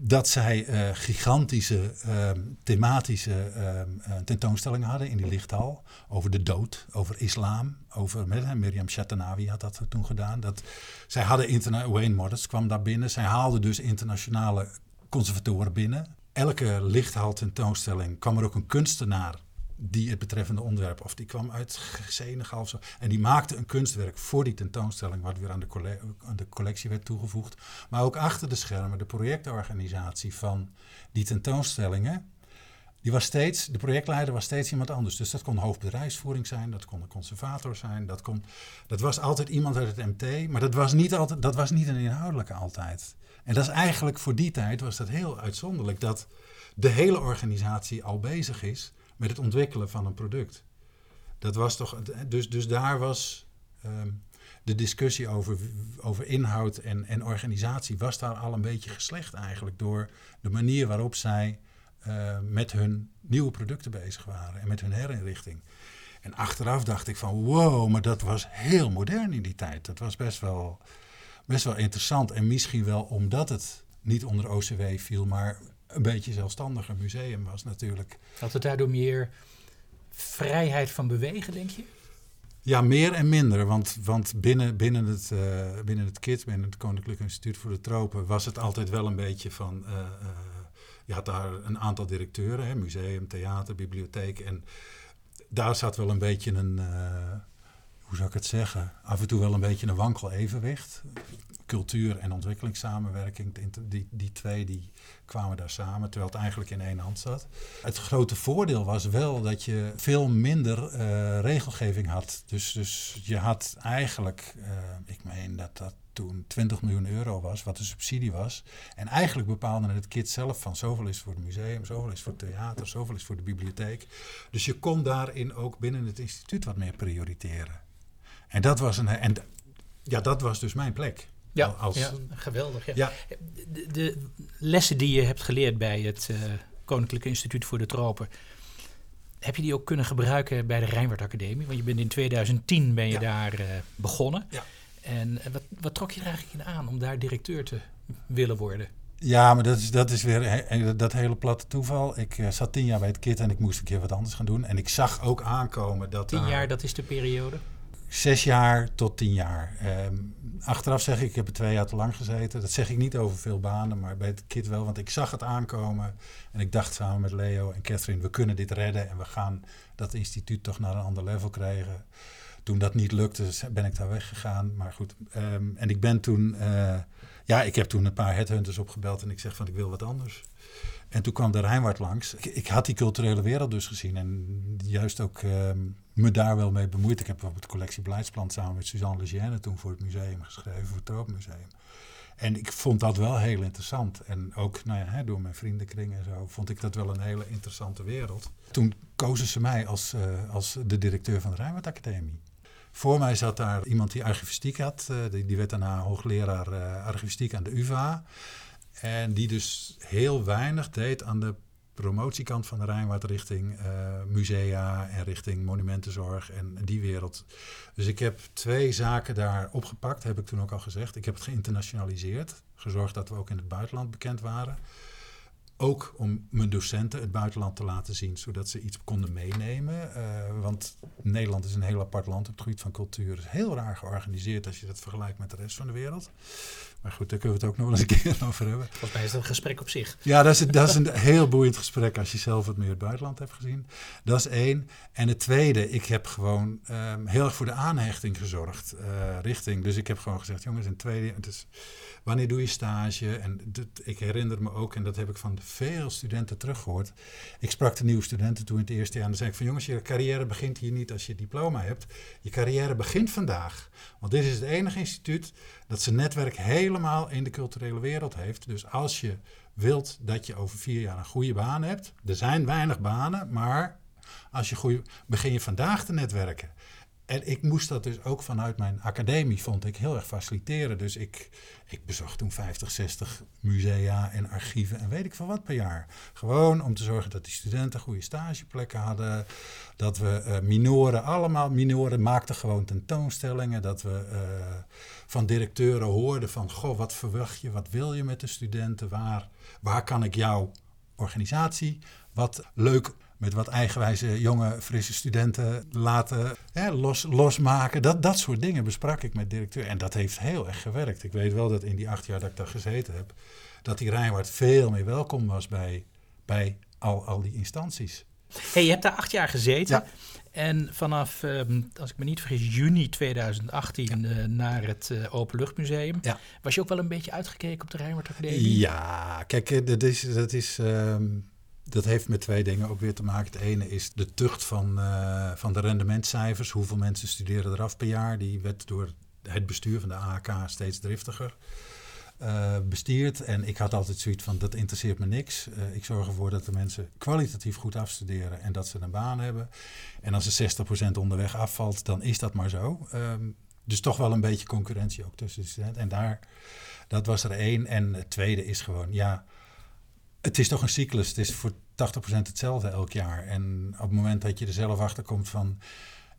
dat zij uh, gigantische ehm, thematische uh, tentoonstellingen hadden in die lichthal. Over de dood, over islam, over met, Miriam Shatanawi had dat toen gedaan. Dat, zij hadden interna Wayne Modest kwam daar binnen. Zij haalden dus internationale conservatoren binnen elke lichthal tentoonstelling kwam er ook een kunstenaar die het betreffende onderwerp, of die kwam uit Senegal of zo, en die maakte een kunstwerk voor die tentoonstelling, wat weer aan de, aan de collectie werd toegevoegd. Maar ook achter de schermen, de projectorganisatie van die tentoonstellingen, die was steeds, de projectleider was steeds iemand anders. Dus dat kon hoofdbedrijfsvoering zijn, dat kon een conservator zijn, dat, kon, dat was altijd iemand uit het MT, maar dat was niet, altijd, dat was niet een inhoudelijke altijd. En dat is eigenlijk voor die tijd was dat heel uitzonderlijk dat de hele organisatie al bezig is met het ontwikkelen van een product. Dat was toch, dus, dus daar was ehm, de discussie over, over inhoud en, en organisatie, was daar al een beetje geslecht eigenlijk door de manier waarop zij uh, met hun nieuwe producten bezig waren en met hun herinrichting. En achteraf dacht ik van wow, maar dat was heel modern in die tijd. Dat was best wel best wel interessant. En misschien wel omdat het niet onder OCW viel, maar een beetje zelfstandiger museum was natuurlijk. Had het daardoor meer vrijheid van bewegen, denk je? Ja, meer en minder. Want, want binnen, binnen, het, uh, binnen het KIT, binnen het Koninklijk Instituut voor de Tropen, was het altijd wel een beetje van. Uh, uh, je had daar een aantal directeuren, hè, museum, theater, bibliotheek. En daar zat wel een beetje een hoe zou ik het zeggen, af en toe wel een beetje een wankel evenwicht. Cultuur en ontwikkelingssamenwerking, die, die twee die kwamen daar samen, terwijl het eigenlijk in één hand zat. Het grote voordeel was wel dat je veel minder uh, regelgeving had. Dus, dus je had eigenlijk, uh, ik meen dat dat toen 20 miljoen euro was, wat de subsidie was. En eigenlijk bepaalde het kit zelf van zoveel is voor het museum, zoveel is voor het theater, zoveel is voor de bibliotheek. Dus je kon daarin ook binnen het instituut wat meer prioriteren. En dat was, een, en, ja, dat was dus mijn plek. Ja, als, ja geweldig. Ja. ja. De, de, lessen die je hebt geleerd bij het uh, Koninklijke Instituut voor de Tropen, heb je die ook kunnen gebruiken bij de Rijnwaard Academie? Want je bent in 2010 ben je daar uh, begonnen. Ja. En wat, wat trok je er eigenlijk in aan om daar directeur te willen worden? Ja, maar dat is, dat is weer dat hele platte toeval. Ik uh, zat tien jaar bij het KIT en ik moest een keer wat anders gaan doen. En ik zag ook aankomen dat. Tien jaar, dat is de periode? Zes jaar tot tien jaar. Ehm, achteraf zeg ik, ik heb er twee jaar te lang gezeten. Dat zeg ik niet over veel banen, maar bij het KIT wel. Want ik zag het aankomen en ik dacht samen met Leo en Catherine, we kunnen dit redden. En we gaan dat instituut toch naar een ander level krijgen. Toen dat niet lukte, ben ik daar weggegaan. Maar goed, ehm, en ik ben toen... Uh, ja, ik heb toen een paar headhunters opgebeld en ik zeg van ik wil wat anders. En toen kwam de Rijnwaard langs. Ik, had die culturele wereld dus gezien en juist ook ehm, me daar wel mee bemoeid. Ik heb bijvoorbeeld de collectie Beleidsplan samen met Suzanne Legienne toen voor het museum geschreven, voor het Tropenmuseum. En ik vond dat wel heel interessant. En ook nou ja, door mijn vriendenkring en zo vond ik dat wel een hele interessante wereld. Toen kozen ze mij als, uh, als de directeur van de Rijnwaard Academie. Voor mij zat daar iemand die archivistiek had. Uh, die, die, werd daarna hoogleraar uh, archivistiek aan de UvA. En die dus heel weinig deed aan de promotiekant van de Rijnwaard richting uh, musea en richting monumentenzorg en die wereld. Dus ik heb twee zaken daar opgepakt, heb ik toen ook al gezegd. Ik heb het geïnternationaliseerd, gezorgd dat we ook in het buitenland bekend waren. ook om mijn docenten het buitenland te laten zien, zodat ze iets konden meenemen. Uh, want Nederland is een heel apart land op het gebied van cultuur. Het is heel raar georganiseerd als je dat vergelijkt met de rest van de wereld. Maar goed, daar kunnen we het ook nog wel eens een *laughs* keer over hebben. Volgens mij is dat een gesprek op zich. Ja, dat is, dat is een heel boeiend gesprek als je zelf wat meer het buitenland hebt gezien. Dat is één. En het tweede, ik heb gewoon um, heel erg voor de aanhechting gezorgd. Uh, richting. Dus ik heb gewoon gezegd, jongens, in tweede. Het is, wanneer doe je stage? En dit, ik herinner me ook, en dat heb ik van veel studenten teruggehoord. Ik sprak de nieuwe studenten toen in het eerste jaar. En dan zei ik van jongens, je carrière begint hier niet als je diploma hebt. Je carrière begint vandaag. Want dit is het enige instituut dat zijn netwerk helemaal in de culturele wereld heeft. Dus als je wilt dat je over vier jaar een goede baan hebt. Er zijn weinig banen, maar als je goede, begin je vandaag te netwerken. En ik moest dat dus ook vanuit mijn academie, vond ik heel erg faciliteren. Dus ik, ik bezocht toen 50, 60 musea en archieven en weet ik veel wat per jaar. Gewoon om te zorgen dat die studenten goede stageplekken hadden. Dat we uh, minoren, allemaal minoren maakten gewoon tentoonstellingen. Dat we uh, van directeuren hoorden van, goh, wat verwacht je, wat wil je met de studenten? Waar, waar kan ik jouw organisatie wat leuk met wat eigenwijze jonge, frisse studenten laten hè, los, losmaken. Dat, dat soort dingen besprak ik met directeur. En dat heeft heel erg gewerkt. Ik weet wel dat in die acht jaar dat ik daar gezeten heb, dat die Rijnwaard veel meer welkom was bij, bij al, al die instanties. Hey, je hebt daar acht jaar gezeten. Ja. En vanaf, ehm, als ik me niet vergis, juni 2018 ja. uh, naar het uh, Openluchtmuseum. Ja. Was je ook wel een beetje uitgekeken op de Rijnwaard Academie? Ja, kijk, eh, dat is, dat is um, dat heeft met twee dingen ook weer te maken. Het ene is de tucht van, uh, van de rendementcijfers. Hoeveel mensen studeren eraf per jaar? Die werd door het bestuur van de AHK steeds driftiger uh, bestierd. En ik had altijd zoiets van, dat interesseert me niks. Uh, ik zorg ervoor dat de mensen kwalitatief goed afstuderen en dat ze een baan hebben. En als er 60% onderweg afvalt, dan is dat maar zo. Um, dus toch wel een beetje concurrentie ook tussen de studenten. En daar, dat was er één. En het tweede is gewoon, ja het is toch een cyclus. Het is voor 80% hetzelfde elk jaar. En op het moment dat je er zelf achter komt van.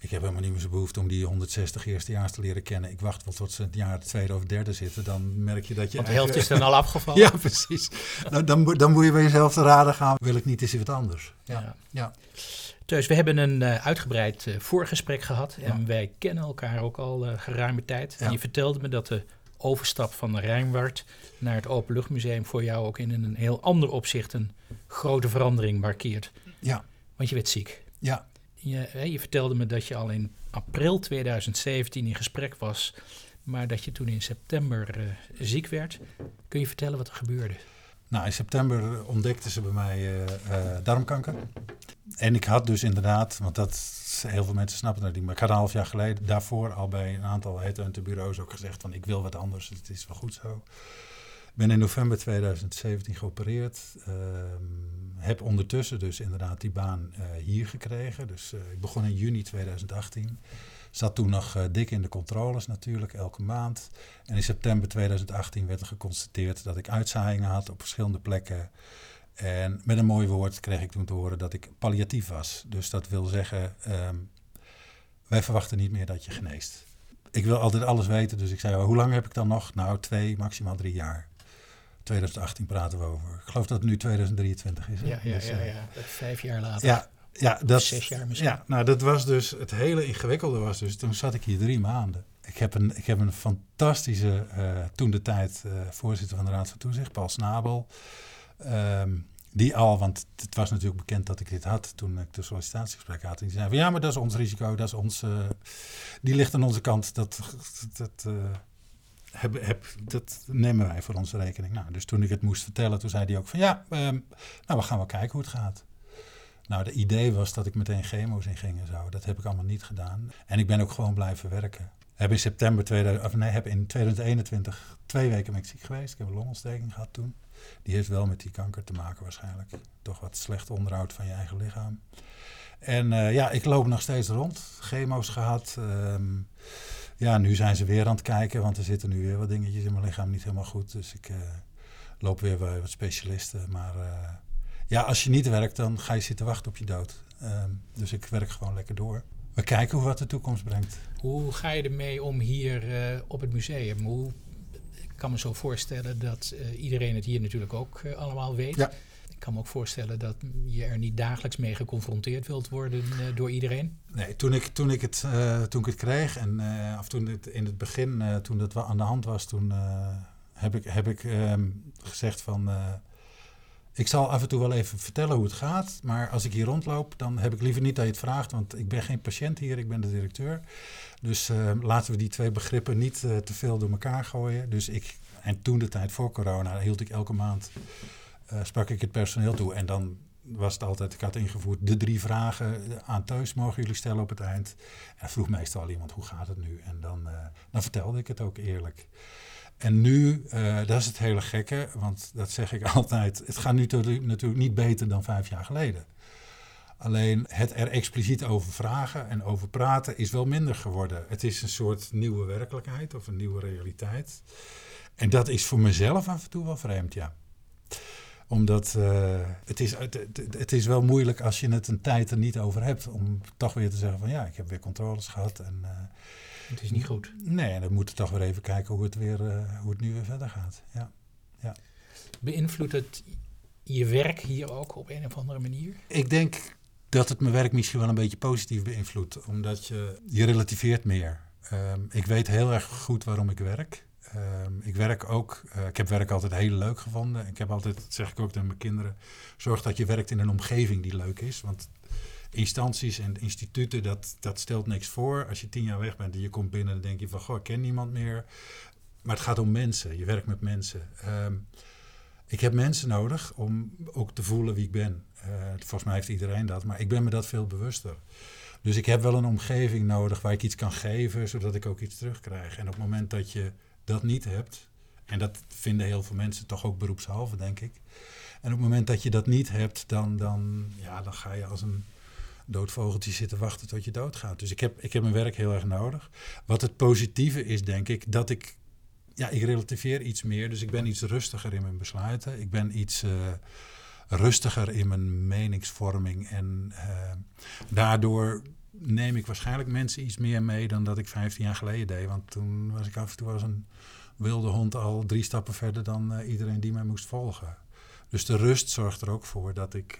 Ik heb helemaal niet meer zo'n behoefte om die 160 eerstejaars te leren kennen. Ik wacht wel tot ze het jaar tweede of derde zitten. Dan merk je dat je. Want de helft is dan al afgevallen. *laughs* ja, precies. nou, dan, dan moet je bij jezelf te raden gaan. Wil ik niet eens wat anders? Ja. ja. ja. Dus we hebben een uh, uitgebreid uh, voorgesprek gehad. En ja. wij kennen elkaar ook al uh, geruime tijd. En je vertelde me dat de overstap van de Rijnwaard naar het Openluchtmuseum voor jou ook in een heel ander opzicht een grote verandering markeert. Ja. Want je werd ziek. Ja. Je, je vertelde me dat je al in april 2017 in gesprek was, maar dat je toen in september uh, ziek werd. Kun je vertellen wat er gebeurde? Nou, in september ontdekten ze bij mij uh, uh, darmkanker. En ik had dus inderdaad, want dat heel veel mensen snappen dat niet, maar ik had een half jaar geleden daarvoor al bij een aantal bureaus ook gezegd van ik wil wat anders, het is wel goed zo. Ben in november 2017 geopereerd. Uh, heb ondertussen dus inderdaad die baan uh, hier gekregen. Dus uh, ik begon in juni 2018. Zat toen nog uh, dik in de controles natuurlijk, elke maand. En in september 2018 werd er geconstateerd dat ik uitzaaiingen had op verschillende plekken. En met een mooi woord kreeg ik toen te horen dat ik palliatief was. Dus dat wil zeggen, um, wij verwachten niet meer dat je geneest. Ik wil altijd alles weten, dus ik zei, oh, hoe lang heb ik dan nog? Nou, twee, maximaal drie jaar. 2018 praten we over. Ik geloof dat het nu 2023 is. Hè? Ja, ja, dus, ja, ja, vijf jaar later. Ja, ja, dat, zes jaar misschien. Ja, nou, dat was dus het hele ingewikkelde was dus. Toen zat ik hier drie maanden. Ik heb een, ik heb een fantastische, uh, toen de tijd, uh, voorzitter van de Raad van Toezicht, Paul Snabel. Um, die al, want het was natuurlijk bekend dat ik dit had toen ik de sollicitatiegesprek had. En die zei van ja, maar dat is ons risico, dat is ons, uh, die ligt aan onze kant. Dat, dat, uh, heb, dat nemen wij voor onze rekening. Nou, dus toen ik het moest vertellen, toen zei hij ook van ja, um, nou we gaan wel kijken hoe het gaat. Nou, de idee was dat ik meteen chemo's in ging en zo. Dat heb ik allemaal niet gedaan. En ik ben ook gewoon blijven werken. Heb in september 2000, of nee, heb in 2021 twee weken ik ziek geweest. Ik heb een longontsteking gehad toen. Die heeft wel met die kanker te maken waarschijnlijk. Toch wat slecht onderhoud van je eigen lichaam. En uh, ja, ik loop nog steeds rond. Chemo's gehad. Um, ja, nu zijn ze weer aan het kijken, want er zitten nu weer wat dingetjes in mijn lichaam niet helemaal goed. Dus ik uh, loop weer bij wat specialisten. Maar uh, ja, als je niet werkt, dan ga je zitten wachten op je dood. Um, dus ik werk gewoon lekker door. We kijken hoe wat de toekomst brengt. Hoe ga je ermee om hier op het museum? Hoe kan me zo voorstellen dat uh, iedereen het hier natuurlijk ook uh, allemaal weet. Ja. Ik kan me ook voorstellen dat je er niet dagelijks mee geconfronteerd wilt worden uh, door iedereen. Nee, toen ik, toen ik, het, toen ik het kreeg en of toen het in het begin, toen dat aan de hand was, toen heb ik, heb ik um, gezegd van ik zal af en toe wel even vertellen hoe het gaat. Maar als ik hier rondloop, dan heb ik liever niet dat je het vraagt. Want ik ben geen patiënt hier, ik ben de directeur. Dus uh, laten we die twee begrippen niet uh, te veel door elkaar gooien. Dus ik, en toen de tijd voor corona, hield ik elke maand, uh, sprak ik het personeel toe. En dan was het altijd, ik had ingevoerd, de drie vragen aan thuis mogen jullie stellen op het eind. En vroeg meestal iemand, hoe gaat het nu? En dan, dan vertelde ik het ook eerlijk. En nu, uh, dat is het hele gekke, want dat zeg ik *laughs* altijd. Het gaat nu natuurlijk niet beter dan vijf jaar geleden. Alleen het er expliciet over vragen en over praten is wel minder geworden. Het is een soort nieuwe werkelijkheid of een nieuwe realiteit. En dat is voor mezelf af en toe wel vreemd, ja. Omdat uh, het, is, het, is wel moeilijk als je het een tijd er niet over hebt. Om toch weer te zeggen van ja, ik heb weer controles gehad. En, uh, het is niet goed. Nee, dan moeten we toch weer even kijken hoe het, weer, uh, hoe het nu weer verder gaat. Ja. Ja. Beïnvloedt het je werk hier ook op een of andere manier? Ik denk dat het mijn werk misschien wel een beetje positief beïnvloedt. Omdat je, je relativeert meer. Um, ik weet heel erg goed waarom ik werk. Um, ik werk ook, uh, ik heb werk altijd heel leuk gevonden. Ik heb altijd, dat zeg ik ook tegen mijn kinderen, zorg dat je werkt in een omgeving die leuk is. Want instanties en instituten, dat, dat stelt niks voor. Als je tien jaar weg bent en je komt binnen, dan denk je van, goh, ik ken niemand meer. Maar het gaat om mensen, je werkt met mensen. Um, ik heb mensen nodig om ook te voelen wie ik ben. Uh, volgens mij heeft iedereen dat, maar ik ben me dat veel bewuster. Dus ik heb wel een omgeving nodig waar ik iets kan geven, zodat ik ook iets terugkrijg. En op het moment dat je dat niet hebt, en dat vinden heel veel mensen toch ook beroepshalve, denk ik. En op het moment dat je dat niet hebt, dan, dan, ja, dan ga je als een dood vogeltje zitten wachten tot je doodgaat. Dus ik heb, ik heb mijn werk heel erg nodig. Wat het positieve is, denk ik, dat ik, ja, ik relativeer iets meer. Dus ik ben iets rustiger in mijn besluiten. Ik ben iets uh, rustiger in mijn meningsvorming. En uh, daardoor neem ik waarschijnlijk mensen iets meer mee dan dat ik 15 jaar geleden deed. Want toen was ik af en toe als een wilde hond al drie stappen verder dan uh, iedereen die mij moest volgen. Dus de rust zorgt er ook voor dat ik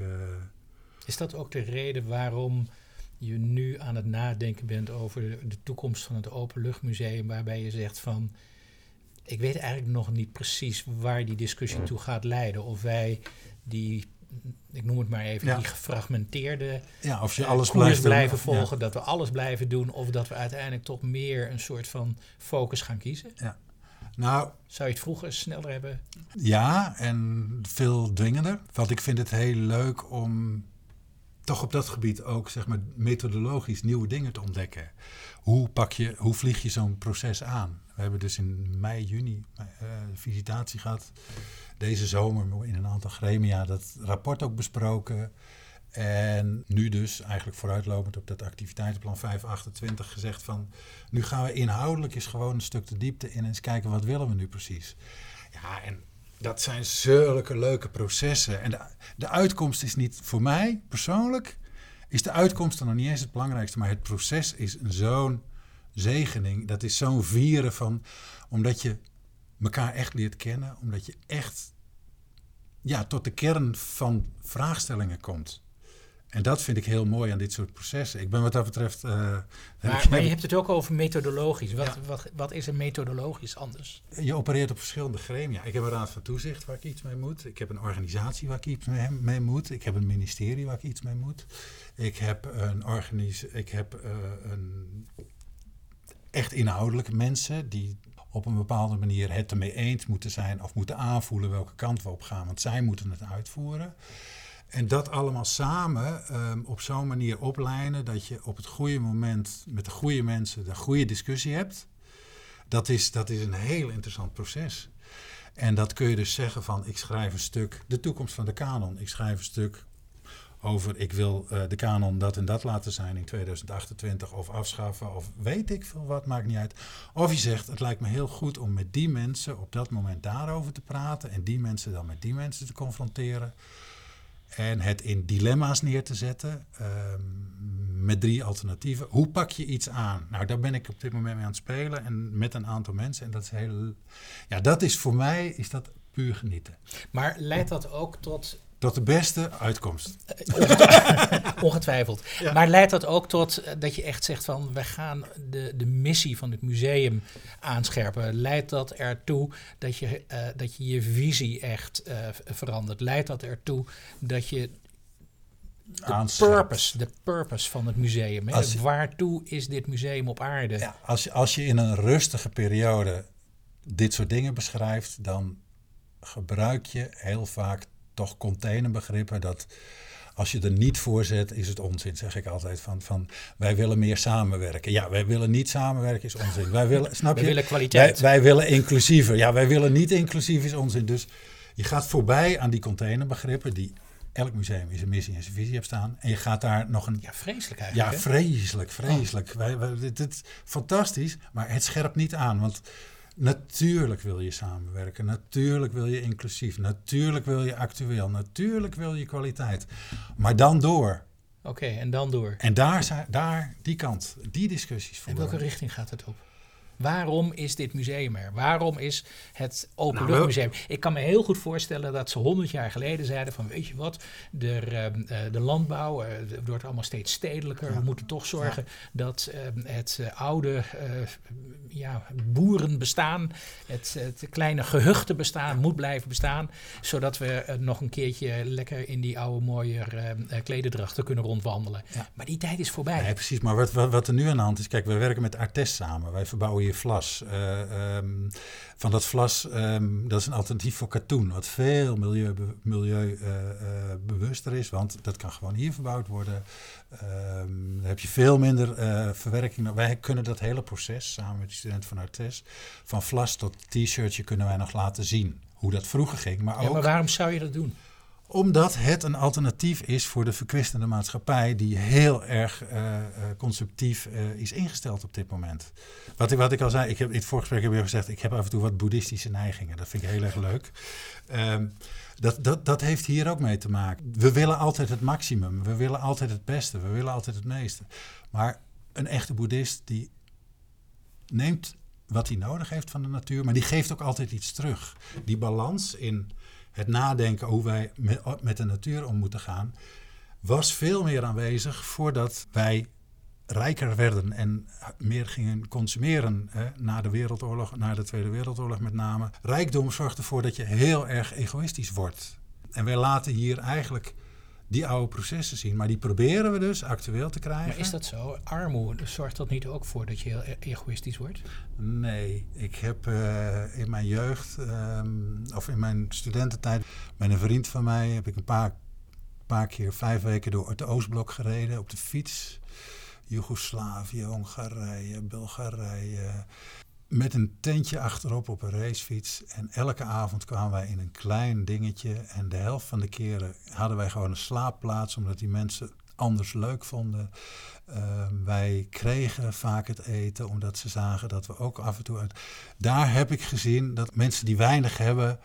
is dat ook de reden waarom je nu aan het nadenken bent over de toekomst van het Openluchtmuseum, waarbij je zegt van, ik weet eigenlijk nog niet precies waar die discussie toe gaat leiden. Of wij die, ik noem het maar even, die gefragmenteerde ja, of je eh, alles blijft blijven volgen, dat we alles blijven doen, of dat we uiteindelijk toch meer een soort van focus gaan kiezen. Ja. Nou, Zou je het vroeger sneller hebben? Ja, en veel dwingender. Want ik vind het heel leuk om toch op dat gebied ook zeg maar, methodologisch nieuwe dingen te ontdekken. Hoe, pak je, hoe vlieg je zo'n proces aan? We hebben dus in mei, juni uh, visitatie gehad. Deze zomer in een aantal gremia dat rapport ook besproken. En nu dus eigenlijk vooruitlopend op dat activiteitenplan 528 gezegd van... nu gaan we inhoudelijk eens gewoon een stuk de diepte in en eens kijken wat willen we nu precies. Ja, en dat zijn zulke leuke processen. En de, de uitkomst is niet voor mij persoonlijk, is de uitkomst dan nog niet eens het belangrijkste, maar het proces is zo'n zegening. Dat is zo'n vieren van, omdat je elkaar echt leert kennen, omdat je echt ja, tot de kern van vraagstellingen komt. En dat vind ik heel mooi aan dit soort processen. Ik ben wat dat betreft. Uh, maar, maar, je hebt het ook over methodologisch. Wat, wat, wat is er methodologisch anders? Je opereert op verschillende gremia. Ik heb een raad van toezicht waar ik iets mee moet. Ik heb een organisatie waar ik iets mee, mee moet. Ik heb een ministerie waar ik iets mee moet. Ik heb een organisatie. Ik heb uh, een echt inhoudelijke mensen die op een bepaalde manier het ermee eens moeten zijn of moeten aanvoelen welke kant we op gaan, want zij moeten het uitvoeren. En dat allemaal samen um, op zo'n manier oplijnen dat je op het goede moment met de goede mensen de goede discussie hebt. Dat is, dat is een heel interessant proces. En dat kun je dus zeggen van ik schrijf een stuk, de toekomst van de kanon. Ik schrijf een stuk over ik wil uh, de kanon dat en dat laten zijn in 2028 of afschaffen of weet ik veel wat, maakt niet uit. Of je zegt het lijkt me heel goed om met die mensen op dat moment daarover te praten en die mensen dan met die mensen te confronteren. En het in dilemma's neer te zetten um, met drie alternatieven. Hoe pak je iets aan? Nou, daar ben ik op dit moment mee aan het spelen en met een aantal mensen. En dat is heel. Ja, dat is voor mij is dat puur genieten. Maar leidt dat ook tot tot de beste uitkomst. *laughs* Ongetwijfeld. Maar leidt dat ook tot eh, dat je echt zegt van we gaan de, de missie van het museum aanscherpen? Leidt dat ertoe dat je, uh, dat je je visie echt uh, verandert? Leidt dat ertoe dat je de purpose, de purpose van het museum. Je, Waartoe is dit museum op aarde? Ja, als, je, als je in een rustige periode dit soort dingen beschrijft, dan gebruik je heel vaak toch containerbegrippen. Dat als je er niet voor zet, is het onzin, zeg ik altijd. Van, van wij willen meer samenwerken. Ja, wij willen niet samenwerken, is onzin. Wij willen, snap wij je? willen kwaliteit. Wij, wij willen inclusiever. Ja, wij willen niet inclusief, is onzin. Dus je gaat voorbij aan die containerbegrippen die elk museum in zijn missie en zijn visie heeft staan. En je gaat daar nog een... Ja, vreselijk eigenlijk. Ja, vreselijk, vreselijk. Wij, wij, dit, dit, fantastisch, maar het scherpt niet aan. Want natuurlijk wil je samenwerken. Natuurlijk wil je inclusief. Natuurlijk wil je actueel. Natuurlijk wil je kwaliteit. Maar dan door. Oké, en dan door. En daar, daar, die kant, die discussies. En welke richting gaat het op? Waarom is dit museum er? Waarom is het Openluchtmuseum? Nou, ik kan me heel goed voorstellen dat ze honderd jaar geleden zeiden van weet je wat, de, uh, de landbouw uh, wordt allemaal steeds stedelijker. Ja. We moeten toch zorgen ja. dat uh, het oude ja, boerenbestaan, het, het kleine gehuchten bestaan, moet blijven bestaan. Zodat we nog een keertje lekker in die oude mooie klededrachten kunnen rondwandelen. Maar die tijd is voorbij. Nee, precies. Maar wat, wat, wat, er nu aan de hand is, kijk, we werken met Artes samen. Wij verbouwen hier vlas. Uh, um, van dat vlas, um, dat is een alternatief voor katoen, wat veel milieubewuster milieu, uh, uh, is, want dat kan gewoon hier verbouwd worden. Um, dan heb je veel minder verwerking. Wij kunnen dat hele proces, samen met de studenten van Artes, van vlas tot t-shirtje kunnen wij nog laten zien. Hoe dat vroeger ging. Maar, ja, ook, maar waarom zou je dat doen? Omdat het een alternatief is voor de verkwistende maatschappij, die heel erg uh, is ingesteld op dit moment. Wat ik, wat ik al zei, ik heb in het voorgesprek heb ik gezegd, ik heb af en toe wat boeddhistische neigingen. Dat vind ik heel erg leuk. Um, dat, dat, dat heeft hier ook mee te maken. We willen altijd het maximum, we willen altijd het beste, we willen altijd het meeste. Maar een echte boeddhist die neemt wat hij nodig heeft van de natuur, maar die geeft ook altijd iets terug. Die balans in het nadenken hoe wij met, met de natuur om moeten gaan, was veel meer aanwezig voordat wij rijker werden en meer gingen consumeren na de Wereldoorlog, na de Tweede Wereldoorlog met name. Rijkdom zorgt ervoor dat je heel erg egoïstisch wordt. En wij laten hier eigenlijk die oude processen zien. Maar die proberen we dus actueel te krijgen. Maar is dat zo? Armoede, zorgt dat niet ook voor dat je heel egoïstisch wordt? Nee, ik heb uh, in mijn jeugd, um, of in mijn studententijd, met een vriend van mij heb ik een paar, paar keer vijf weken door het Oostblok gereden op de fiets. Joegoslavië, Hongarije, Bulgarije. Met een tentje achterop op een racefiets. En elke avond kwamen wij in een klein dingetje. En de helft van de keren hadden wij gewoon een slaapplaats, omdat die mensen anders leuk vonden. Uh, wij kregen vaak het eten, omdat ze zagen dat we ook af en toe uit. Daar heb ik gezien dat mensen die weinig hebben,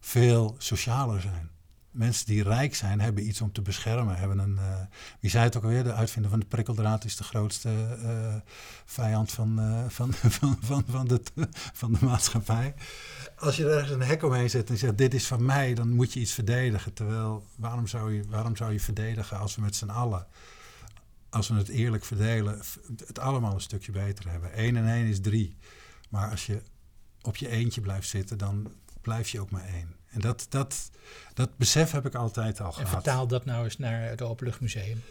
veel socialer zijn. Mensen die rijk zijn, hebben iets om te beschermen. Hebben een, uh, wie zei het ook alweer? De uitvinder van de prikkeldraad is de grootste uh, vijand van, uh, *laughs* van, van, van, van, de, van de maatschappij. Als je er ergens een hek omheen zet en zegt: Dit is van mij, dan moet je iets verdedigen. Terwijl, waarom zou je, waarom zou je verdedigen als we met z'n allen, als we het eerlijk verdelen, het allemaal een stukje beter hebben? 1 en 1 is 3. Maar als je op je eentje blijft zitten, dan blijf je ook maar één. En dat, dat, dat besef heb ik altijd al gehad. En vertaal dat nou eens naar het Openluchtmuseum.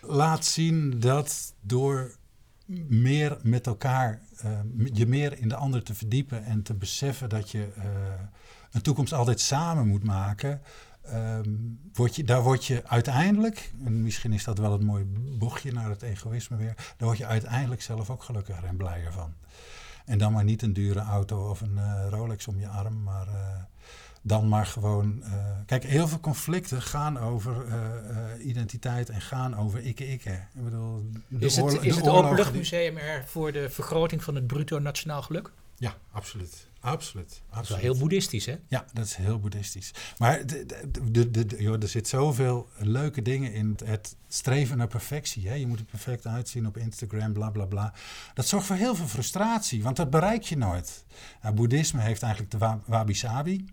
Laat zien dat door meer met elkaar, uh, je meer in de ander te verdiepen en te beseffen dat je uh, een toekomst altijd samen moet maken. Um, word je, daar word je uiteindelijk, en misschien is dat wel een mooi bochtje naar het egoïsme weer, daar word je uiteindelijk zelf ook gelukkiger en blijer van. En dan maar niet een dure auto of een uh, Rolex om je arm, maar dan maar gewoon. Uh, kijk, heel veel conflicten gaan over uh, uh, identiteit en gaan over ikke-ikke. Ik bedoel, de is het, is het Openluchtmuseum er voor de vergroting van het bruto nationaal geluk? Ja, absoluut. Absoluut. Dat is absoluut. wel heel boeddhistisch, hè? Ja, dat is heel boeddhistisch. Maar de, de, de, joh, er zit zoveel leuke dingen in het streven naar perfectie. Hè? Je moet er perfect uitzien op Instagram, bla bla bla. Dat zorgt voor heel veel frustratie, want dat bereik je nooit. Nou, boeddhisme heeft eigenlijk de wa- wabi-sabi.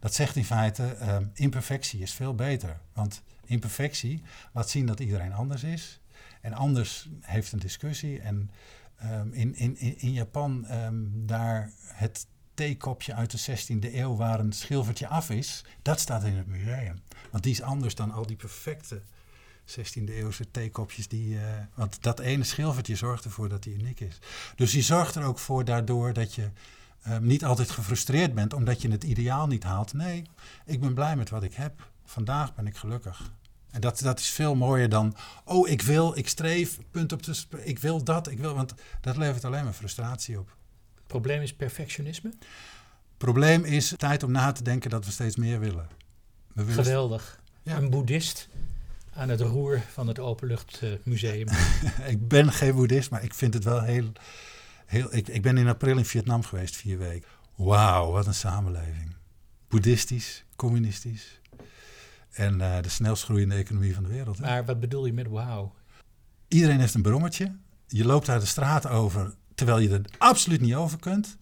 Dat zegt in feite, ehm, imperfectie is veel beter. Want imperfectie laat zien dat iedereen anders is. En anders heeft een discussie. En ehm, in, in, in, in Japan, ehm, daar het theekopje uit de 16e eeuw waar een schilfertje af is, dat staat in het museum. Want die is anders dan al die perfecte 16e eeuwse theekopjes die. eh, want dat ene schilfertje zorgt ervoor dat die uniek is. Dus die zorgt er ook voor daardoor dat je ehm, niet altijd gefrustreerd bent omdat je het ideaal niet haalt. Nee, ik ben blij met wat ik heb. Vandaag ben ik gelukkig. En dat, dat is veel mooier dan, oh, ik wil, ik streef, punt op de, ik wil dat, ik wil, want dat levert alleen maar frustratie op. Probleem is perfectionisme. Probleem is tijd om na te denken dat we steeds meer willen. We willen Geweldig. Ja. Een boeddhist aan het roer van het Openluchtmuseum. *laughs* ik ben geen boeddhist, maar ik vind het wel heel... heel ik, ik ben in april in Vietnam geweest, vier weken. Wauw, wat een samenleving. Boeddhistisch, communistisch. En eh, de snelst groeiende economie van de wereld. hè. maar wat bedoel je met wauw? Iedereen heeft een brommertje. Je loopt daar de straat over, terwijl je er absoluut niet over kunt.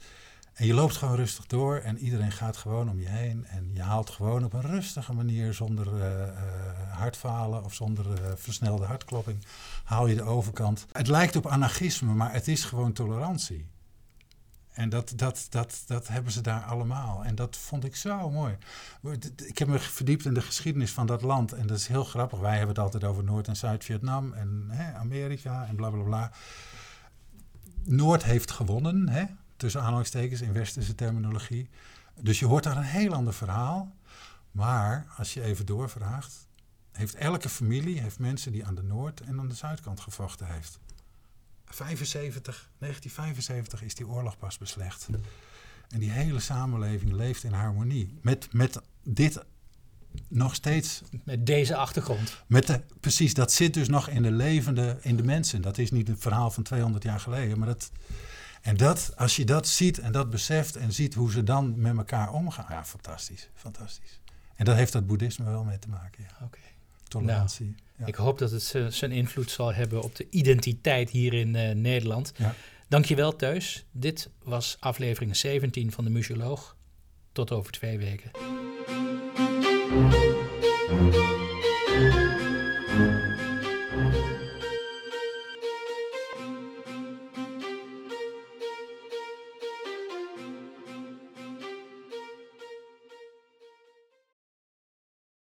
En je loopt gewoon rustig door en iedereen gaat gewoon om je heen. En je haalt gewoon op een rustige manier, zonder eh, eh, hartfalen of zonder eh, versnelde hartklopping, haal je de overkant. Het lijkt op anarchisme, maar het is gewoon tolerantie. En dat, dat, dat, dat hebben ze daar allemaal. En dat vond ik zo mooi. Ik heb me verdiept in de geschiedenis van dat land. En dat is heel grappig. Wij hebben het altijd over Noord- en Zuid-Vietnam en hè, Amerika en bla bla bla. Noord heeft gewonnen, hè, tussen aanhalingstekens in westerse terminologie. Dus je hoort daar een heel ander verhaal. Maar als je even doorvraagt, heeft elke familie heeft mensen die aan de noord- en aan de zuidkant gevochten heeft. 75, 1975 is die oorlog pas beslecht. En die hele samenleving leeft in harmonie. Met, met dit nog steeds Met deze achtergrond. met de, precies, dat zit dus nog in de levende, in de mensen. Dat is niet een verhaal van 200 jaar geleden. Maar dat, en dat, als je dat ziet en dat beseft en ziet hoe ze dan met elkaar omgaan. Ja, fantastisch, fantastisch. En dat heeft dat boeddhisme wel mee te maken, ja. Oké. Tolerantie. ja. Ik hoop dat het zijn invloed zal hebben op de identiteit hier in eh, Nederland. Ja. Dankjewel Teus. Dit was aflevering 17 van de Museoloog. Tot over twee weken. Música